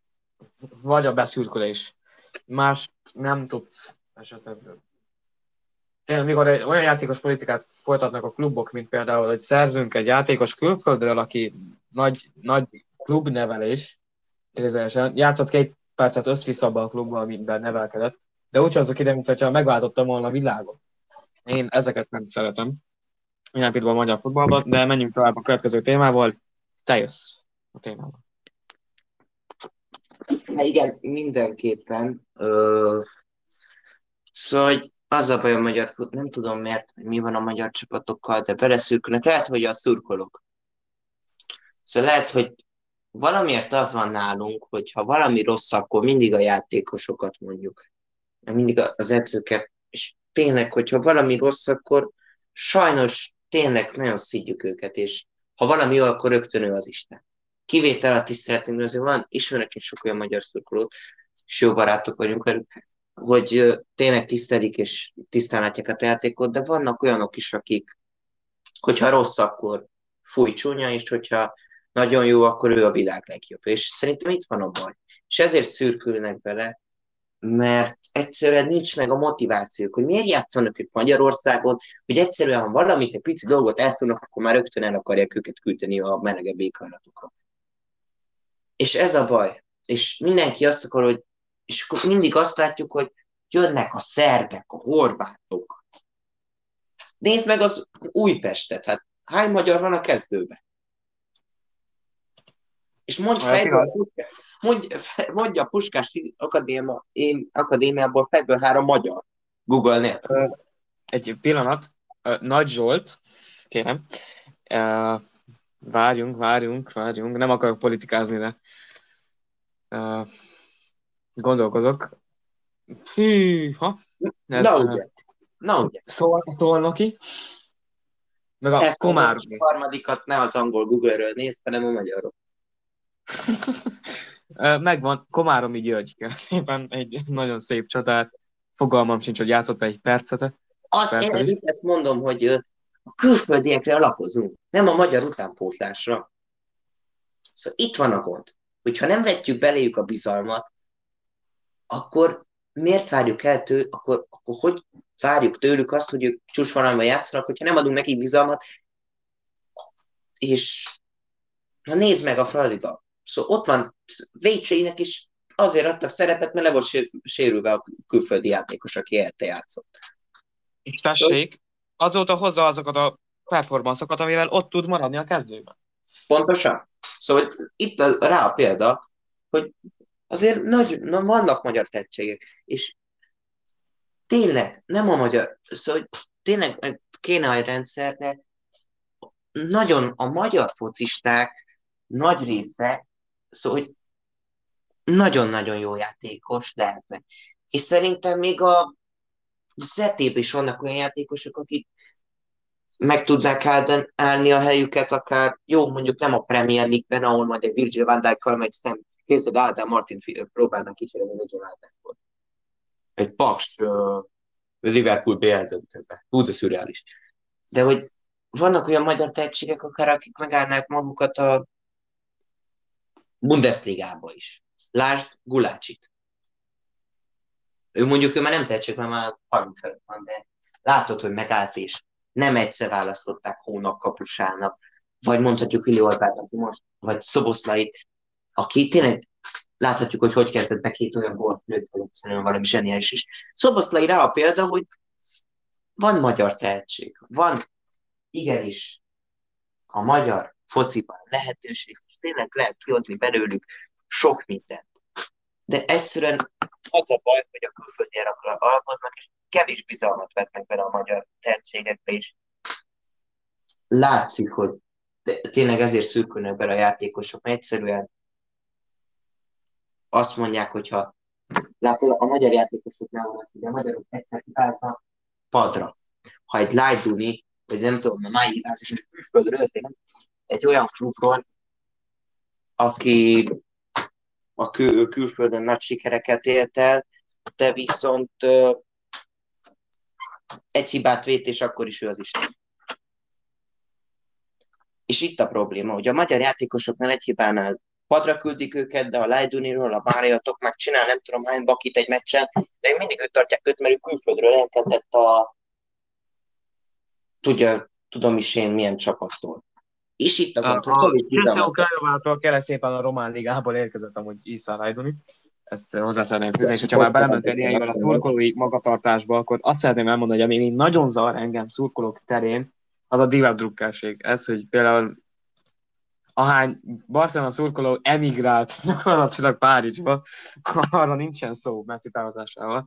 vagy a beszürkülés. Más nem tudsz esetben. Tényleg, mikor egy olyan játékos politikát folytatnak a klubok, mint például, hogy szerzünk egy játékos külföldről, aki nagy, nagy klubnevelés, idézőesen, játszott két percet össze a klubban, amiben nevelkedett, de úgy azok ide, mintha megváltottam volna a világot. Én ezeket nem szeretem. Minden pillanatban a magyar futballban, de menjünk tovább a következő témával. Te jössz a témával. Hát igen, mindenképpen. Ö, Szóval hogy az a baj a magyar fut, nem tudom miért, mi van a magyar csapatokkal, de beleszürkülnek. Lehet, hogy a szurkolók. Szóval lehet, hogy valamiért az van nálunk, hogy ha valami rossz, akkor mindig a játékosokat mondjuk. Mindig az edzőket. És tényleg, hogyha valami rossz, akkor sajnos tényleg nagyon szídjuk őket, és ha valami jó, akkor rögtön ő az Isten. Kivétel a tiszteletünk, azért van, ismerek én sok olyan magyar szurkolót, és jó barátok vagyunk velük, hogy tényleg tisztelik és tisztán látják a játékot, de vannak olyanok is, akik, hogyha rossz, akkor fúj csúnya, és hogyha nagyon jó, akkor ő a világ legjobb. És szerintem itt van a baj. És ezért szürkülnek bele, mert egyszerűen nincs meg a motivációk, hogy miért játszanak ők Magyarországon, hogy egyszerűen, ha valamit, egy pici dolgot elszólnak, akkor már rögtön el akarják őket küldeni a melegebb éghajlatokra. És ez a baj. És mindenki azt akar, hogy és mindig azt látjuk, hogy jönnek a szerbek, a horvátok. Nézd meg az Újpestet, hát hány magyar van a kezdőben? És mondj fejből, mondj, mondja a Puskás Akadémia, Akadémiából fejből három magyar. Google nélkül. Egy pillanat. Nagy Zsolt, kérem. Várjunk, várjunk, várjunk. Nem akarok politikázni, de gondolkozok. Hűha. Ez, Na ugye. Na ugye. Szól, Szolnoki. Meg a Ezt Komár. A harmadikat ne az angol Google-ről nézd, hanem a magyarok. Megvan, Komáromi György, szépen egy nagyon szép csatát. Fogalmam sincs, hogy játszott egy percet. Azt én ezt mondom, hogy a külföldiekre alapozunk, nem a magyar utánpótlásra. Szóval itt van a gond, hogyha nem vetjük beléjük a bizalmat, akkor miért várjuk el tő, akkor, akkor hogy várjuk tőlük azt, hogy ők csúcsvonalban játszanak, hogyha nem adunk nekik bizalmat, és na nézd meg a Fradiba. Szóval ott van Vécseinek is azért adtak szerepet, mert le volt sérülve a külföldi játékos, aki érte játszott. És tessék, szóval... azóta hozza azokat a performanszokat, amivel ott tud maradni a kezdőben. Pontosan. Szóval itt a, rá a példa, hogy azért nagy, na, vannak magyar tehetségek, és tényleg, nem a magyar, szóval tényleg kéne egy rendszer, de nagyon a magyar focisták nagy része, szóval hogy nagyon-nagyon jó játékos lehetne. És szerintem még a zetében is vannak olyan játékosok, akik meg tudnák állni a helyüket, akár jó, mondjuk nem a Premier League-ben, ahol majd egy Virgil van Dijk-kal megy szem, képzeld, Ádám Martin próbálnak kicsirezni egy United-ból. Egy Paks uh, Liverpool BL döntőbe. Hú, de szürreális. De hogy vannak olyan magyar tehetségek, akár akik megállnák magukat a Bundesligába is. Lásd Gulácsit. Ő mondjuk ő már nem tehetség, mert már 30 van, de látod, hogy megállt és nem egyszer választották hónap kapusának, vagy mondhatjuk Vili Orbát, aki most, vagy Szoboszlai, aki tényleg láthatjuk, hogy hogy kezdett be két olyan gólt lőtt, szerintem valami zseniális is. Szoboszlai rá a példa, hogy van magyar tehetség, van igenis a magyar fociban lehetőség, tényleg lehet kihozni belőlük sok mindent. De egyszerűen az a baj, hogy a külföldiek alapoznak, és kevés bizalmat vetnek bele a magyar tehetségekbe is. Látszik, hogy tényleg ezért szűkülnek bele a játékosok, mert egyszerűen azt mondják, hogyha látod, a magyar játékosoknál van az, hogy a magyarok egyszer kifáznak padra. Ha egy Lajduni, vagy nem tudom, a mai és külföldről egy olyan klubról, aki a kül- külföldön nagy sikereket élt el, de viszont egy hibát vét, és akkor is ő az Isten. És itt a probléma, hogy a magyar játékosoknál egy hibánál padra küldik őket, de a Lajduniról, a Máriatok meg csinál nem tudom hány bakit egy meccsen, de mindig őt tartják őt, mert ő külföldről elkezdett a tudja, tudom is én milyen csapattól. És itt a gond, a, hogy a Krajovától kell szépen a Román Ligából érkezett amúgy Isza Lajduni. Ezt hozzá szeretném fűzni, és hogyha már belementeni ilyenvel a szurkolói magatartásba, akkor azt szeretném elmondani, hogy ami nagyon zavar engem szurkolók terén, az a divat drukkerség. Ez, hogy például ahány Barcelona szurkoló emigrált gyakorlatilag Párizsba, arra nincsen szó Messi távozásával.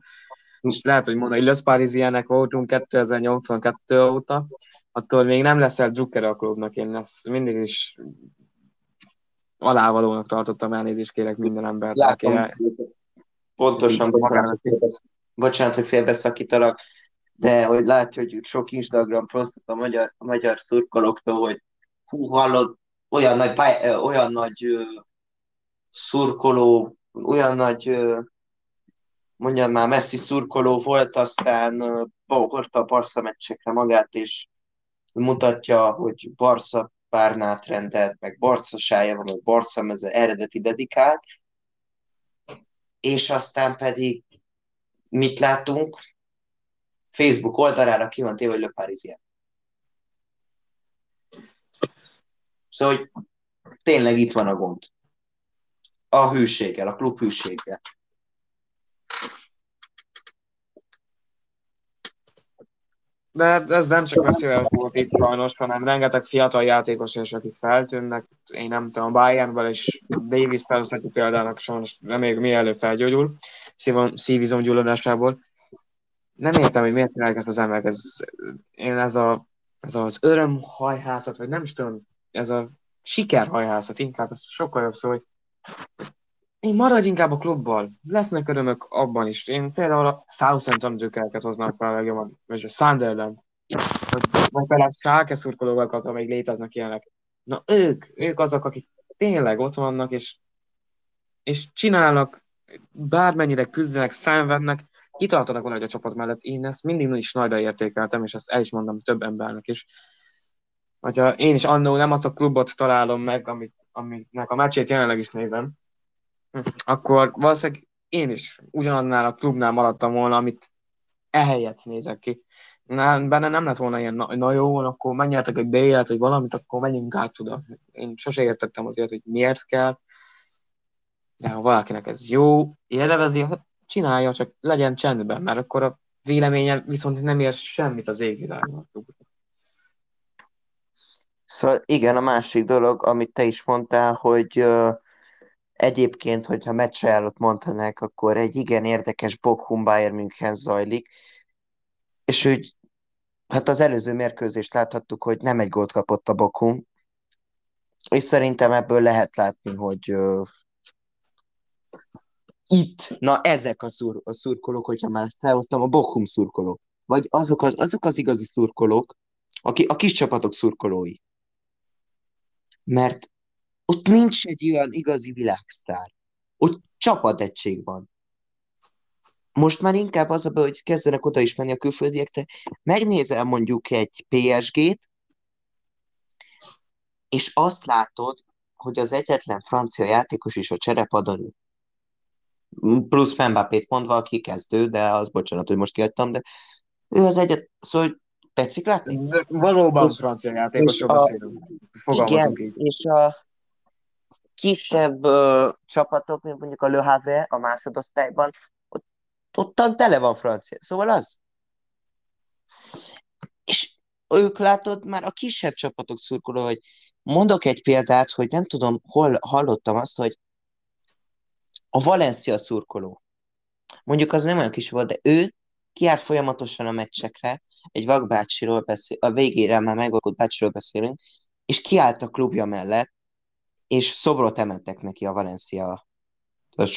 És lehet, hogy mondani, hogy Los Parisiennek voltunk 2082 óta, attól még nem leszel Drucker a klubnak, én ezt mindig is alávalónak tartottam, elnézést kérek minden embert. Látom, el... pontosan, bocsánat, bocsánat, hogy félbeszakítalak, de hogy látja, hogy sok Instagram poszt a magyar, a magyar szurkolóktól, hogy hú, hallod, olyan nagy, olyan nagy uh, szurkoló, olyan nagy, uh, mondjam már, messzi szurkoló volt, aztán uh, hordta a Barca meccsekre magát, és mutatja, hogy Barca párnát rendelt, meg Barca sája van, meg Barca meze eredeti dedikált, és aztán pedig mit látunk? Facebook oldalára ki van téve, hogy Le Parisien. Szóval, hogy tényleg itt van a gond. A hűséggel, a klub hűséggel. De ez nem csak veszélyes volt itt sajnos, hanem rengeteg fiatal játékos és akik feltűnnek. Én nem tudom, Bayernből és Davis felhozhatjuk példának sajnos reméljük mielőbb felgyógyul szívizom gyulladásából. Nem értem, hogy miért csinálják ezt az emberek. Ez, én ez, a, ez az örömhajhászat, vagy nem is tudom, ez a sikerhajhászat inkább, ez sokkal jobb szó, hogy én maradj inkább a klubbal. Lesznek örömök abban is. Én például a Southampton Jokereket hoznám fel legjobban, vagy a Sunderland. Vagy, például a Schalke szurkolókat, amelyik léteznek ilyenek. Na ők, ők azok, akik tényleg ott vannak, és, és csinálnak, bármennyire küzdenek, szenvednek, kitartanak valahogy a csapat mellett. Én ezt mindig is nagyra értékeltem, és ezt el is mondom több embernek is. Hogyha én is annó nem azt a klubot találom meg, amit, aminek a meccsét jelenleg is nézem, akkor valószínűleg én is ugyanannál a klubnál maradtam volna, amit ehelyett nézek ki. Nem, benne nem lett volna ilyen, na, na jó, akkor menjetek egy bélyet, vagy valamit, akkor menjünk át oda. Én sose értettem azért, hogy miért kell, de ha valakinek ez jó, élvezi, hát csinálja, csak legyen csendben, mert akkor a véleménye viszont nem ér semmit az égvilágban. Szóval igen, a másik dolog, amit te is mondtál, hogy uh, Egyébként, hogyha meccsajánlót mondanák, akkor egy igen érdekes Bochum Bayern München zajlik, és úgy, hát az előző mérkőzést láthattuk, hogy nem egy gólt kapott a Bochum, és szerintem ebből lehet látni, hogy uh, itt, na ezek a, szur, a szurkolók, hogyha már ezt felhoztam, a Bochum szurkolók, vagy azok az, azok az igazi szurkolók, aki, a kis csapatok szurkolói. Mert ott nincs egy olyan igazi világsztár. Ott csapategység van. Most már inkább az a baj, hogy kezdenek oda is menni a külföldiek, te megnézel mondjuk egy PSG-t, és azt látod, hogy az egyetlen francia játékos is a cserepadon plusz Mbappét mondva, aki kezdő, de az bocsánat, hogy most kiadtam, de ő az egyet, szóval tetszik látni? Valóban és, francia játékosról beszélünk. Igen, így. és a, kisebb ö, csapatok, mint mondjuk a Le Havre a másodosztályban, ott, ottan tele van francia. Szóval az. És ők látod, már a kisebb csapatok szurkoló, hogy mondok egy példát, hogy nem tudom, hol hallottam azt, hogy a Valencia szurkoló, mondjuk az nem olyan kis volt, de ő kiárt folyamatosan a meccsekre, egy vakbácsiról beszél, a végére már megvakult bácsiról beszélünk, és kiállt a klubja mellett, és szobrot emeltek neki a Valencia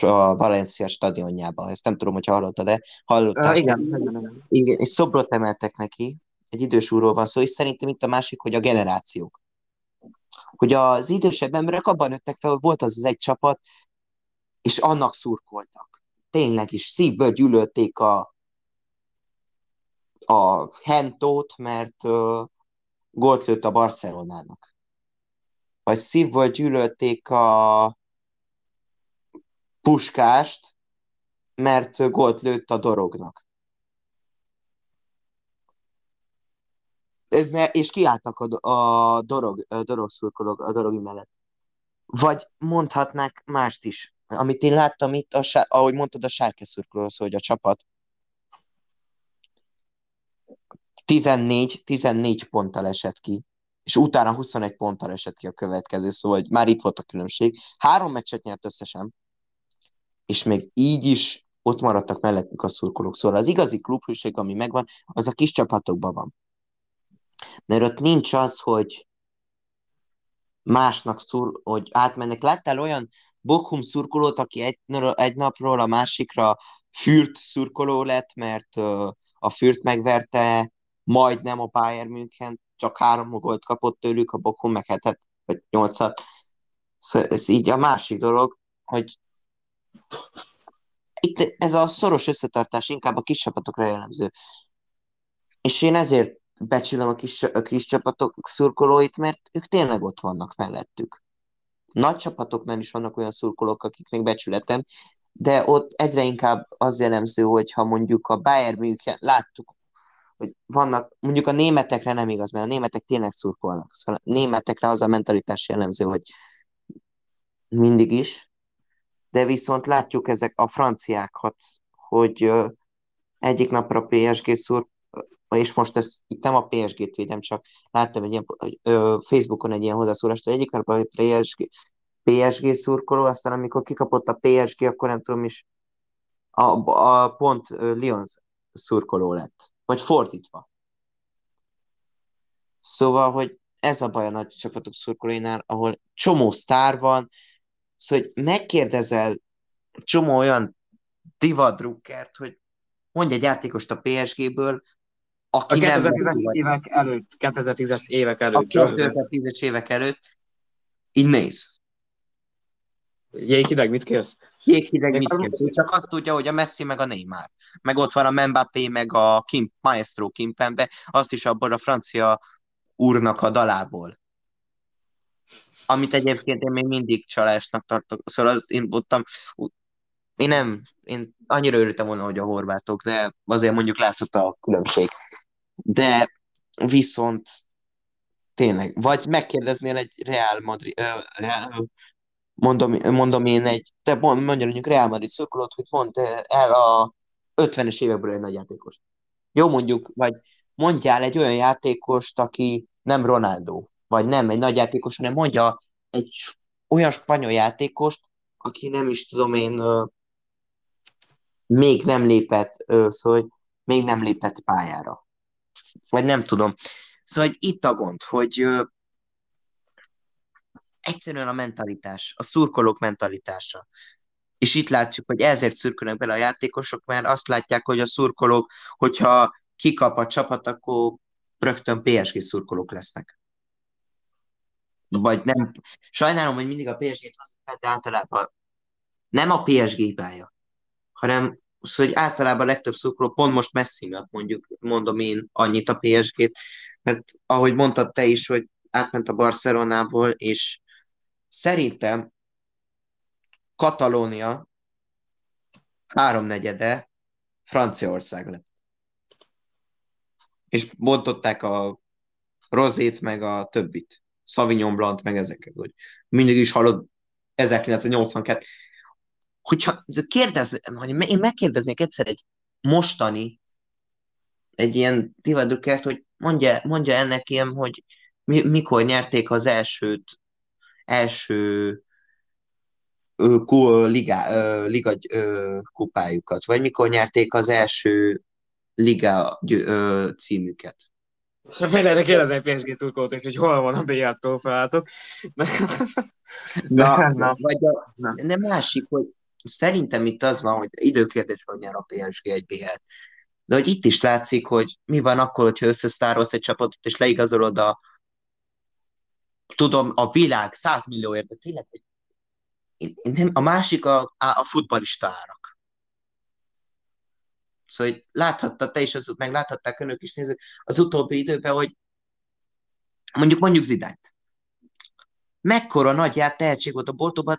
a Valencia stadionjába. Ezt nem tudom, hogy hallottad de hallottad. Uh, igen, igen, igen. és szobrot emeltek neki, egy idős úrról van szó, és szerintem itt a másik, hogy a generációk. Hogy az idősebb emberek abban nőttek fel, hogy volt az az egy csapat, és annak szurkoltak. Tényleg is szívből gyűlölték a, a Hentót, mert uh, gólt lőtt a Barcelonának vagy szívval gyűlölték a puskást, mert gólt lőtt a dorognak. És kiálltak a, a dorog, a dorog szurkolók, a dorogi mellett. Vagy mondhatnák mást is, amit én láttam itt, a, ahogy mondtad, a sárke szurkolóhoz, hogy a csapat 14, 14 ponttal esett ki és utána 21 ponttal esett ki a következő, szóval hogy már itt volt a különbség. Három meccset nyert összesen, és még így is ott maradtak mellettük a szurkolók. Szóval az igazi klubhűség, ami megvan, az a kis csapatokban van. Mert ott nincs az, hogy másnak szur, hogy átmennek. Láttál olyan Bochum szurkolót, aki egy, egy napról a másikra fürt szurkoló lett, mert a fürt megverte majdnem a Bayern München, csak három gólt kapott tőlük, a Bochum meg hetet, vagy nyolcat. Szóval ez így a másik dolog, hogy itt ez a szoros összetartás inkább a kis csapatokra jellemző. És én ezért becsülöm a kis, a kis csapatok szurkolóit, mert ők tényleg ott vannak mellettük. Nagy csapatoknál is vannak olyan szurkolók, akiknek becsületem, de ott egyre inkább az jellemző, hogy ha mondjuk a Bayern München, láttuk hogy vannak, mondjuk a németekre nem igaz, mert a németek tényleg szurkolnak. Szóval a németekre az a mentalitás jellemző, hogy mindig is, de viszont látjuk ezek a franciákat, hogy egyik napra PSG szur, és most ezt itt nem a PSG-t védem, csak láttam egy ilyen, ö, Facebookon egy ilyen hozzászólást, hogy egyik nap a PSG, PSG szurkoló, aztán amikor kikapott a PSG, akkor nem tudom is, a, a pont Lyon szurkoló lett. Vagy fordítva. Szóval, hogy ez a baj a nagy csapatok szurkolóinál, ahol csomó sztár van, szóval, hogy megkérdezel csomó olyan divadrukkert, hogy mondj egy játékost a PSG-ből, aki a 2010-es évek előtt, 2010-es évek előtt. A 2010-es évek előtt, így néz. Jéghideg, mit kérsz? Jéghideg, mit kérsz? Ő csak azt tudja, hogy a Messi meg a Neymar. Meg ott van a Mbappé, meg a Kim, Maestro Kimpembe, azt is abból a francia úrnak a dalából. Amit egyébként én még mindig csalásnak tartok. Szóval az, én ottam, én nem, én annyira örültem volna, hogy a horvátok, de azért mondjuk látszott a különbség. De viszont tényleg, vagy megkérdeznél egy Real Madrid, uh, Real, mondom, mondom én egy, te mondja mondjuk Real Madrid szurkolót, hogy mondd el a 50-es évekből egy nagy játékos. Jó mondjuk, vagy mondjál egy olyan játékost, aki nem Ronaldo, vagy nem egy nagy játékos, hanem mondja egy olyan spanyol játékost, aki nem is tudom én, még nem lépett, szóval hogy még nem lépett pályára. Vagy nem tudom. Szóval hogy itt a gond, hogy egyszerűen a mentalitás, a szurkolók mentalitása. És itt látjuk, hogy ezért szurkolnak bele a játékosok, mert azt látják, hogy a szurkolók, hogyha kikap a csapat, akkor rögtön PSG szurkolók lesznek. Vagy nem. Sajnálom, hogy mindig a PSG-t hozzá, de általában nem a PSG hibája, hanem az, hogy általában a legtöbb szurkoló pont most Messi miatt mondjuk, mondom én annyit a PSG-t, mert ahogy mondtad te is, hogy átment a Barcelonából, és szerintem Katalónia háromnegyede Franciaország lett és bontották a rozét, meg a többit. Sauvignon Blanc, meg ezeket, hogy mindig is hallod 1982. Hogyha kérdez, hogy én megkérdeznék egyszer egy mostani, egy ilyen divadukert, hogy mondja, mondja ennek ilyen, hogy mi, mikor nyerték az elsőt, első liga, liga kupájukat, vagy mikor nyerték az első liga címüket. Lehetne kérdezni egy PSG turkót, hogy hol van a BL trófeátok. Na, na, vagy a, na. De másik, hogy szerintem itt az van, hogy időkérdés, hogy nyer a PSG egy BL. De hogy itt is látszik, hogy mi van akkor, hogyha összesztárolsz egy csapatot, és leigazolod a tudom, a világ 100 millió de tényleg, nem, a másik a, a futbalista árak. Szóval hogy láthatta te is, az, meg láthatták önök is nézők az utóbbi időben, hogy mondjuk mondjuk Zidányt. Mekkora nagy ját tehetség volt a Bortóban,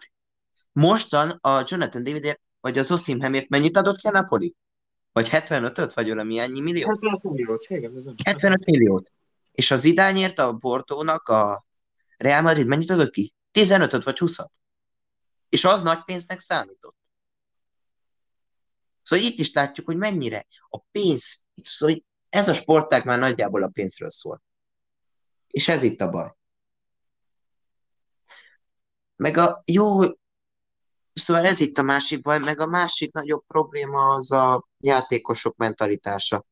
mostan a Jonathan Davidért, vagy az Osimhemért mennyit adott ki a Napoli? Vagy 75-öt, vagy valami ennyi millió? 75 milliót, 75 milliót. És az idányért a Bortónak a Real Madrid mennyit adott ki? 15-öt vagy 20-at. És az nagy pénznek számított. Szóval itt is látjuk, hogy mennyire a pénz, szóval ez a sportág már nagyjából a pénzről szól. És ez itt a baj. Meg a jó, szóval ez itt a másik baj, meg a másik nagyobb probléma az a játékosok mentalitása.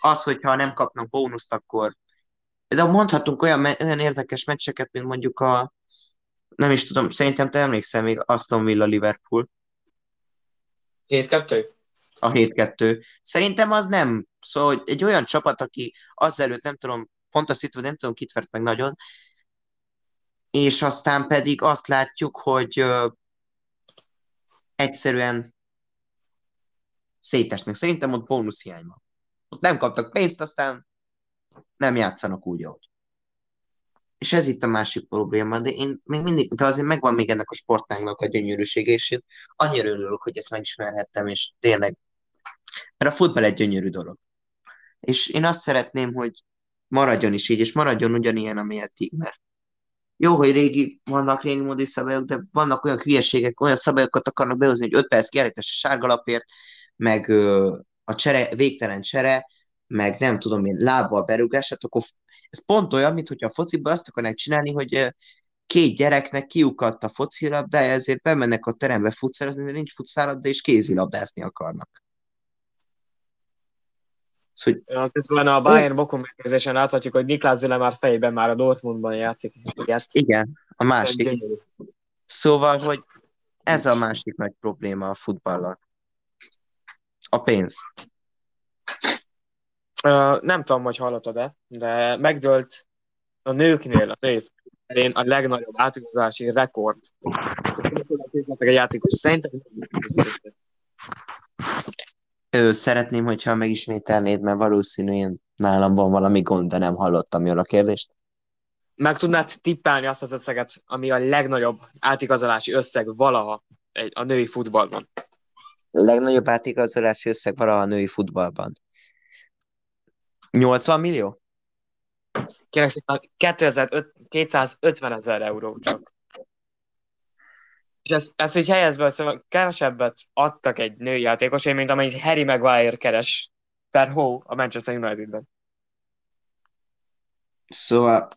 Az, hogyha nem kapnak bónuszt, akkor de mondhatunk olyan, olyan érdekes meccseket, mint mondjuk a nem is tudom, szerintem te emlékszel még Aston Villa Liverpool, 7-2? A 7-2. Szerintem az nem. Szóval hogy egy olyan csapat, aki azelőtt nem tudom, pont a City, nem tudom, kit vert meg nagyon, és aztán pedig azt látjuk, hogy ö, egyszerűen szétesnek. Szerintem ott bónusz hiány van. Ott nem kaptak pénzt, aztán nem játszanak úgy, ahogy. És ez itt a másik probléma, de én még mindig, de azért megvan még ennek a sportágnak a gyönyörűsége, és én annyira örülök, hogy ezt megismerhettem, és tényleg, mert a futball egy gyönyörű dolog. És én azt szeretném, hogy maradjon is így, és maradjon ugyanilyen, amilyetig, mert jó, hogy régi, vannak régi módi szabályok, de vannak olyan hülyeségek, olyan szabályokat akarnak behozni, hogy 5 perc kiállítás a sárgalapért, meg ö, a csere, végtelen csere, meg nem tudom én, lábbal berúgását, akkor ez pont olyan, mint hogyha a fociban azt akarnák csinálni, hogy két gyereknek kiukadt a focilabdája, ezért bemennek a terembe futszározni, de nincs futszálabda, és kézilabdázni akarnak. Szóval, ja, közben a Bayern Bokum megnézésen láthatjuk, hogy Niklas Züle már fejében már a Dortmundban játszik. játszik. Igen, a másik. Szóval, hogy ez a másik nagy probléma a futballal. A pénz. Uh, nem tudom, hogy hallottad-e, de megdőlt a nőknél az év én a legnagyobb átigazási rekord. A játékos szerintem Ö, szeretném, hogyha megismételnéd, mert valószínű én nálam van valami gond, de nem hallottam jól a kérdést. Meg tudnád tippelni azt az összeget, ami a legnagyobb átigazolási összeg valaha egy, a női futballban? A legnagyobb átigazolási összeg valaha a női futballban. 80 millió? Kérlek szépen 250 ezer euró csak. És ezt, ezt így helyezve, szóval kevesebbet adtak egy női játékosért, mint amennyit Harry Maguire keres per hó a Manchester Unitedben. Szóval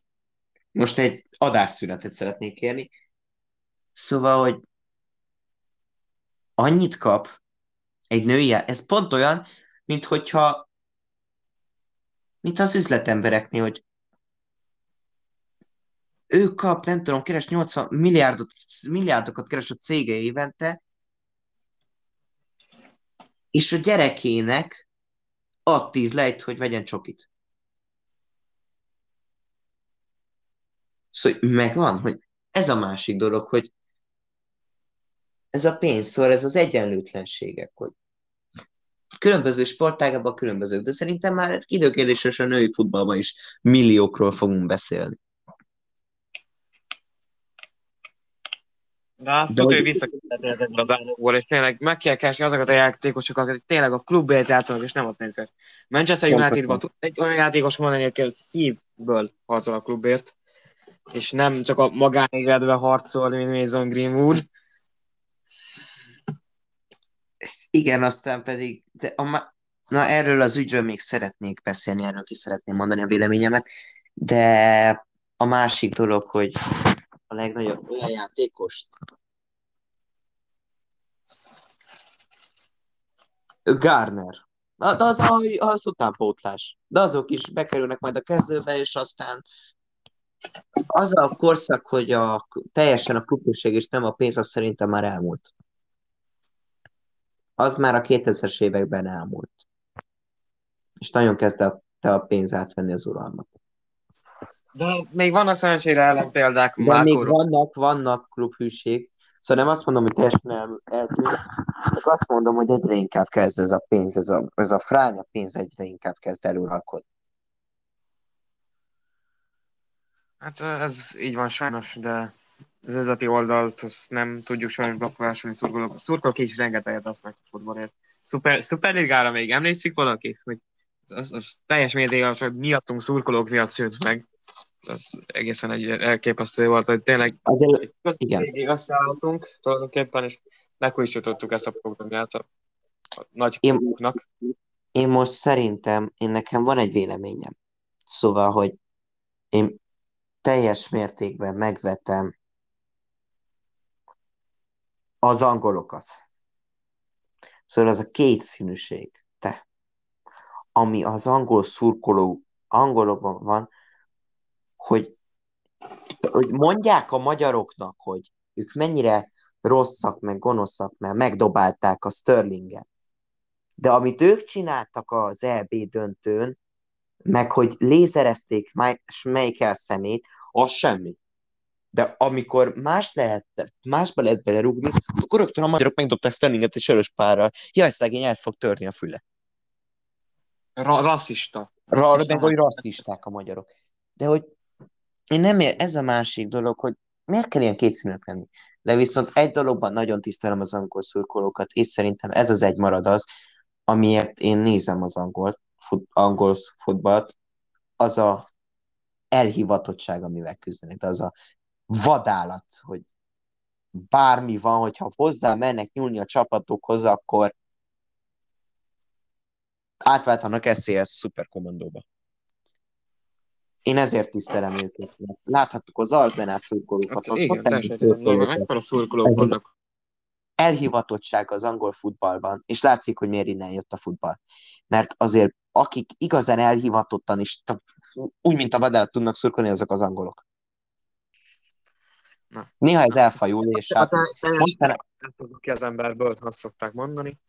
most egy adásszünetet szeretnék kérni. Szóval, hogy annyit kap egy női, ez pont olyan, mint hogyha mint az üzletembereknél, hogy ő kap, nem tudom, keres 80 milliárdot, milliárdokat keres a cége évente, és a gyerekének ad tíz lejt, hogy vegyen csokit. Szóval megvan, hogy ez a másik dolog, hogy ez a pénz, szóval ez az egyenlőtlenségek, hogy különböző sportágában különbözők, de szerintem már időkérdéses a női futballban is milliókról fogunk beszélni. De azt tudja, hogy vissza kell ezekből az államokból, és tényleg meg kell keresni azokat a játékosokat, akik tényleg a klubért játszanak, és nem a pénzért. Manchester Unitedban egy olyan játékos mondani, aki szívből harcol a klubért, és nem csak a magánéletben harcol, mint Mason Greenwood. Igen, aztán pedig, de a ma- na erről az ügyről még szeretnék beszélni, erről is szeretném mondani a véleményemet, de a másik dolog, hogy a legnagyobb olyan játékost. Garner. De, de, de, az utánpótlás. De azok is bekerülnek majd a kezdőbe, és aztán az a korszak, hogy a, teljesen a klubusság és nem a pénz, az szerintem már elmúlt. Az már a 2000-es években elmúlt. És nagyon kezdte a, pénz átvenni az uralmat. De még vannak szerencsére ellenpéldák. De Mákorok. még vannak, vannak klubhűség. Szóval nem azt mondom, hogy teljesen el, eltűnt, csak azt mondom, hogy egyre inkább kezd ez a pénz, ez a, ez a fránya pénz egyre inkább kezd eluralkodni. Hát ez így van sajnos, de az üzleti oldalt azt nem tudjuk sajnos befolyásolni szurkolók. A szurkolók is rengeteget asznak a futballért. Szuper, szuperligára még emlékszik valaki? Hogy az, az teljes mértékben, hogy miattunk szurkolók miatt szült meg az egészen egy elképesztő volt, hogy tényleg Azért, igen. összeálltunk tulajdonképpen, és megújítottuk ezt a programját a, a nagy én, én most szerintem, én nekem van egy véleményem. Szóval, hogy én teljes mértékben megvetem az angolokat. Szóval az a két színűség, te, ami az angol szurkoló angolokban van, hogy, hogy mondják a magyaroknak, hogy ők mennyire rosszak, meg gonoszak, mert megdobálták a Sterlinget. De amit ők csináltak az EB döntőn, meg hogy lézerezték Schmeichel szemét, az semmi. De amikor más lehet, másba lehet belerúgni, akkor rögtön a magyarok megdobták Sterlinget egy sörös párral. Jaj, szegény, el fog törni a füle. Ra- rasszista. Ra- meg hogy rasszisták a magyarok. De hogy én nem ér, ez a másik dolog, hogy miért kell ilyen kétszínűek lenni. De viszont egy dologban nagyon tisztelem az angol szurkolókat, és szerintem ez az egy marad az, amiért én nézem az angol, fut, angol futballt, az a elhivatottság, amivel küzdenek, de az a vadállat, hogy bármi van, hogyha hozzá mennek nyúlni a csapatokhoz, akkor átváltanak SCS szuperkommandóba. Én ezért tisztelem őket. Láthattuk az Arzenál szurkolókat. Hát, igen, teljesen mekkora szurkolók vannak. Elhivatottság az angol futballban, és látszik, hogy miért innen jött a futball. Mert azért akik igazán elhivatottan is, úgy, mint a vadállat tudnak szurkolni, azok az angolok. Na. Néha ez elfajul, és hát, hát mostanában... ki az emberből, azt szokták mondani.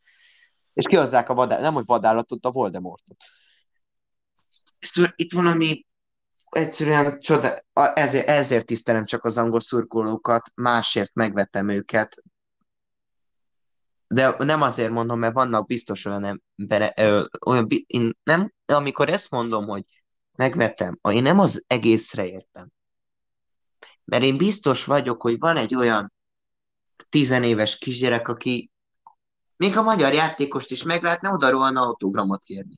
És kihozzák a vadállat, nem hogy vadállatot, a Voldemortot. Szóval itt valami egyszerűen csoda, ezért, ezért tisztelem csak az angol szurkolókat, másért megvettem őket, de nem azért mondom, mert vannak biztos olyan emberek, olyan, én nem, amikor ezt mondom, hogy megvettem, én nem az egészre értem. Mert én biztos vagyok, hogy van egy olyan tizenéves kisgyerek, aki még a magyar játékost is meglátna, oda rohan autogramot kérni.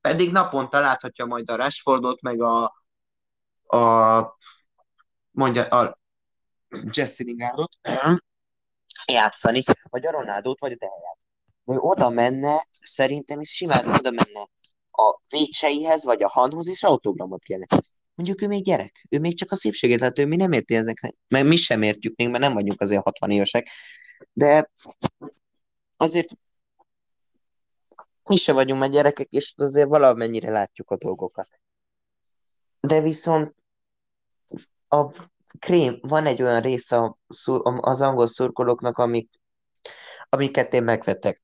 Pedig naponta láthatja majd a Rashfordot, meg a, a mondja, a Jesse Lingardot játszani, vagy a Ronaldot, vagy a Dehelyát. Ő oda menne, szerintem is simán oda menne a vécseihez, vagy a handhoz, és autogramot kérne. Mondjuk ő még gyerek, ő még csak a szépségét hát ő mi nem érti ezeknek, mert mi sem értjük még, mert nem vagyunk azért 60 évesek, de azért mi sem vagyunk már gyerekek, és azért valamennyire látjuk a dolgokat. De viszont a krém, van egy olyan része az angol szurkolóknak, amik, amiket én megvettek.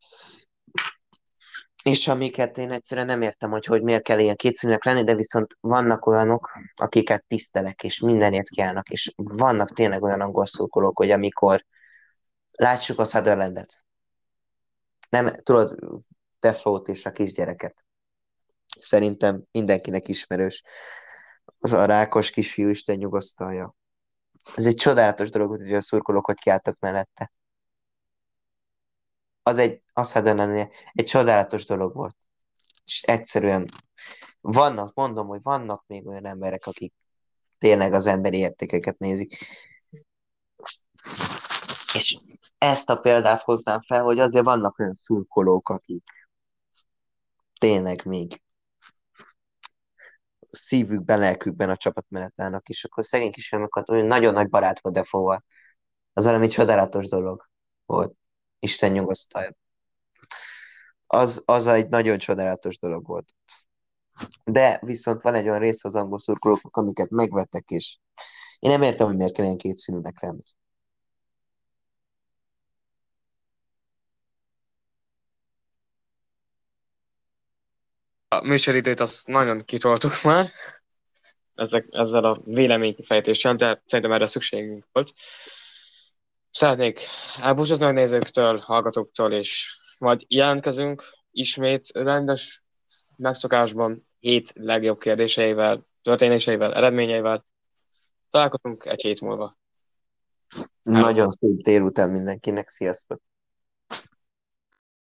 És amiket én egyszerűen nem értem, hogy, hogy miért kell ilyen kétszínűek lenni, de viszont vannak olyanok, akiket tisztelek, és mindenért kiállnak, és vannak tényleg olyan angol szurkolók, hogy amikor látsuk a Sutherlandet, nem, tudod, Defoe-t és a kisgyereket. Szerintem mindenkinek ismerős. Az a rákos kisfiú Isten nyugosztalja. Ez egy csodálatos dolog, hogy a szurkolók hogy kiálltak mellette. Az egy, azt lenni, egy csodálatos dolog volt. És egyszerűen vannak, mondom, hogy vannak még olyan emberek, akik tényleg az emberi értékeket nézik. És ezt a példát hoznám fel, hogy azért vannak olyan szurkolók, akik tényleg még szívükben, lelkükben a csapat állnak, és akkor szegény kisfilmokat olyan nagyon nagy barát volt Defóval. Az valami csodálatos dolog volt. Isten nyugosztalja. Az, az egy nagyon csodálatos dolog volt. De viszont van egy olyan rész az angol szurkolóknak, amiket megvettek, és én nem értem, hogy miért kell ilyen kétszínűnek lenni. a műsoridőt azt nagyon kitoltuk már ezek, ezzel a véleménykifejtéssel, de szerintem erre szükségünk volt. Szeretnék elbúcsúzni a nézőktől, hallgatóktól, és majd jelentkezünk ismét rendes megszokásban hét legjobb kérdéseivel, történéseivel, eredményeivel. Találkozunk egy hét múlva. Nagyon szép délután mindenkinek, sziasztok!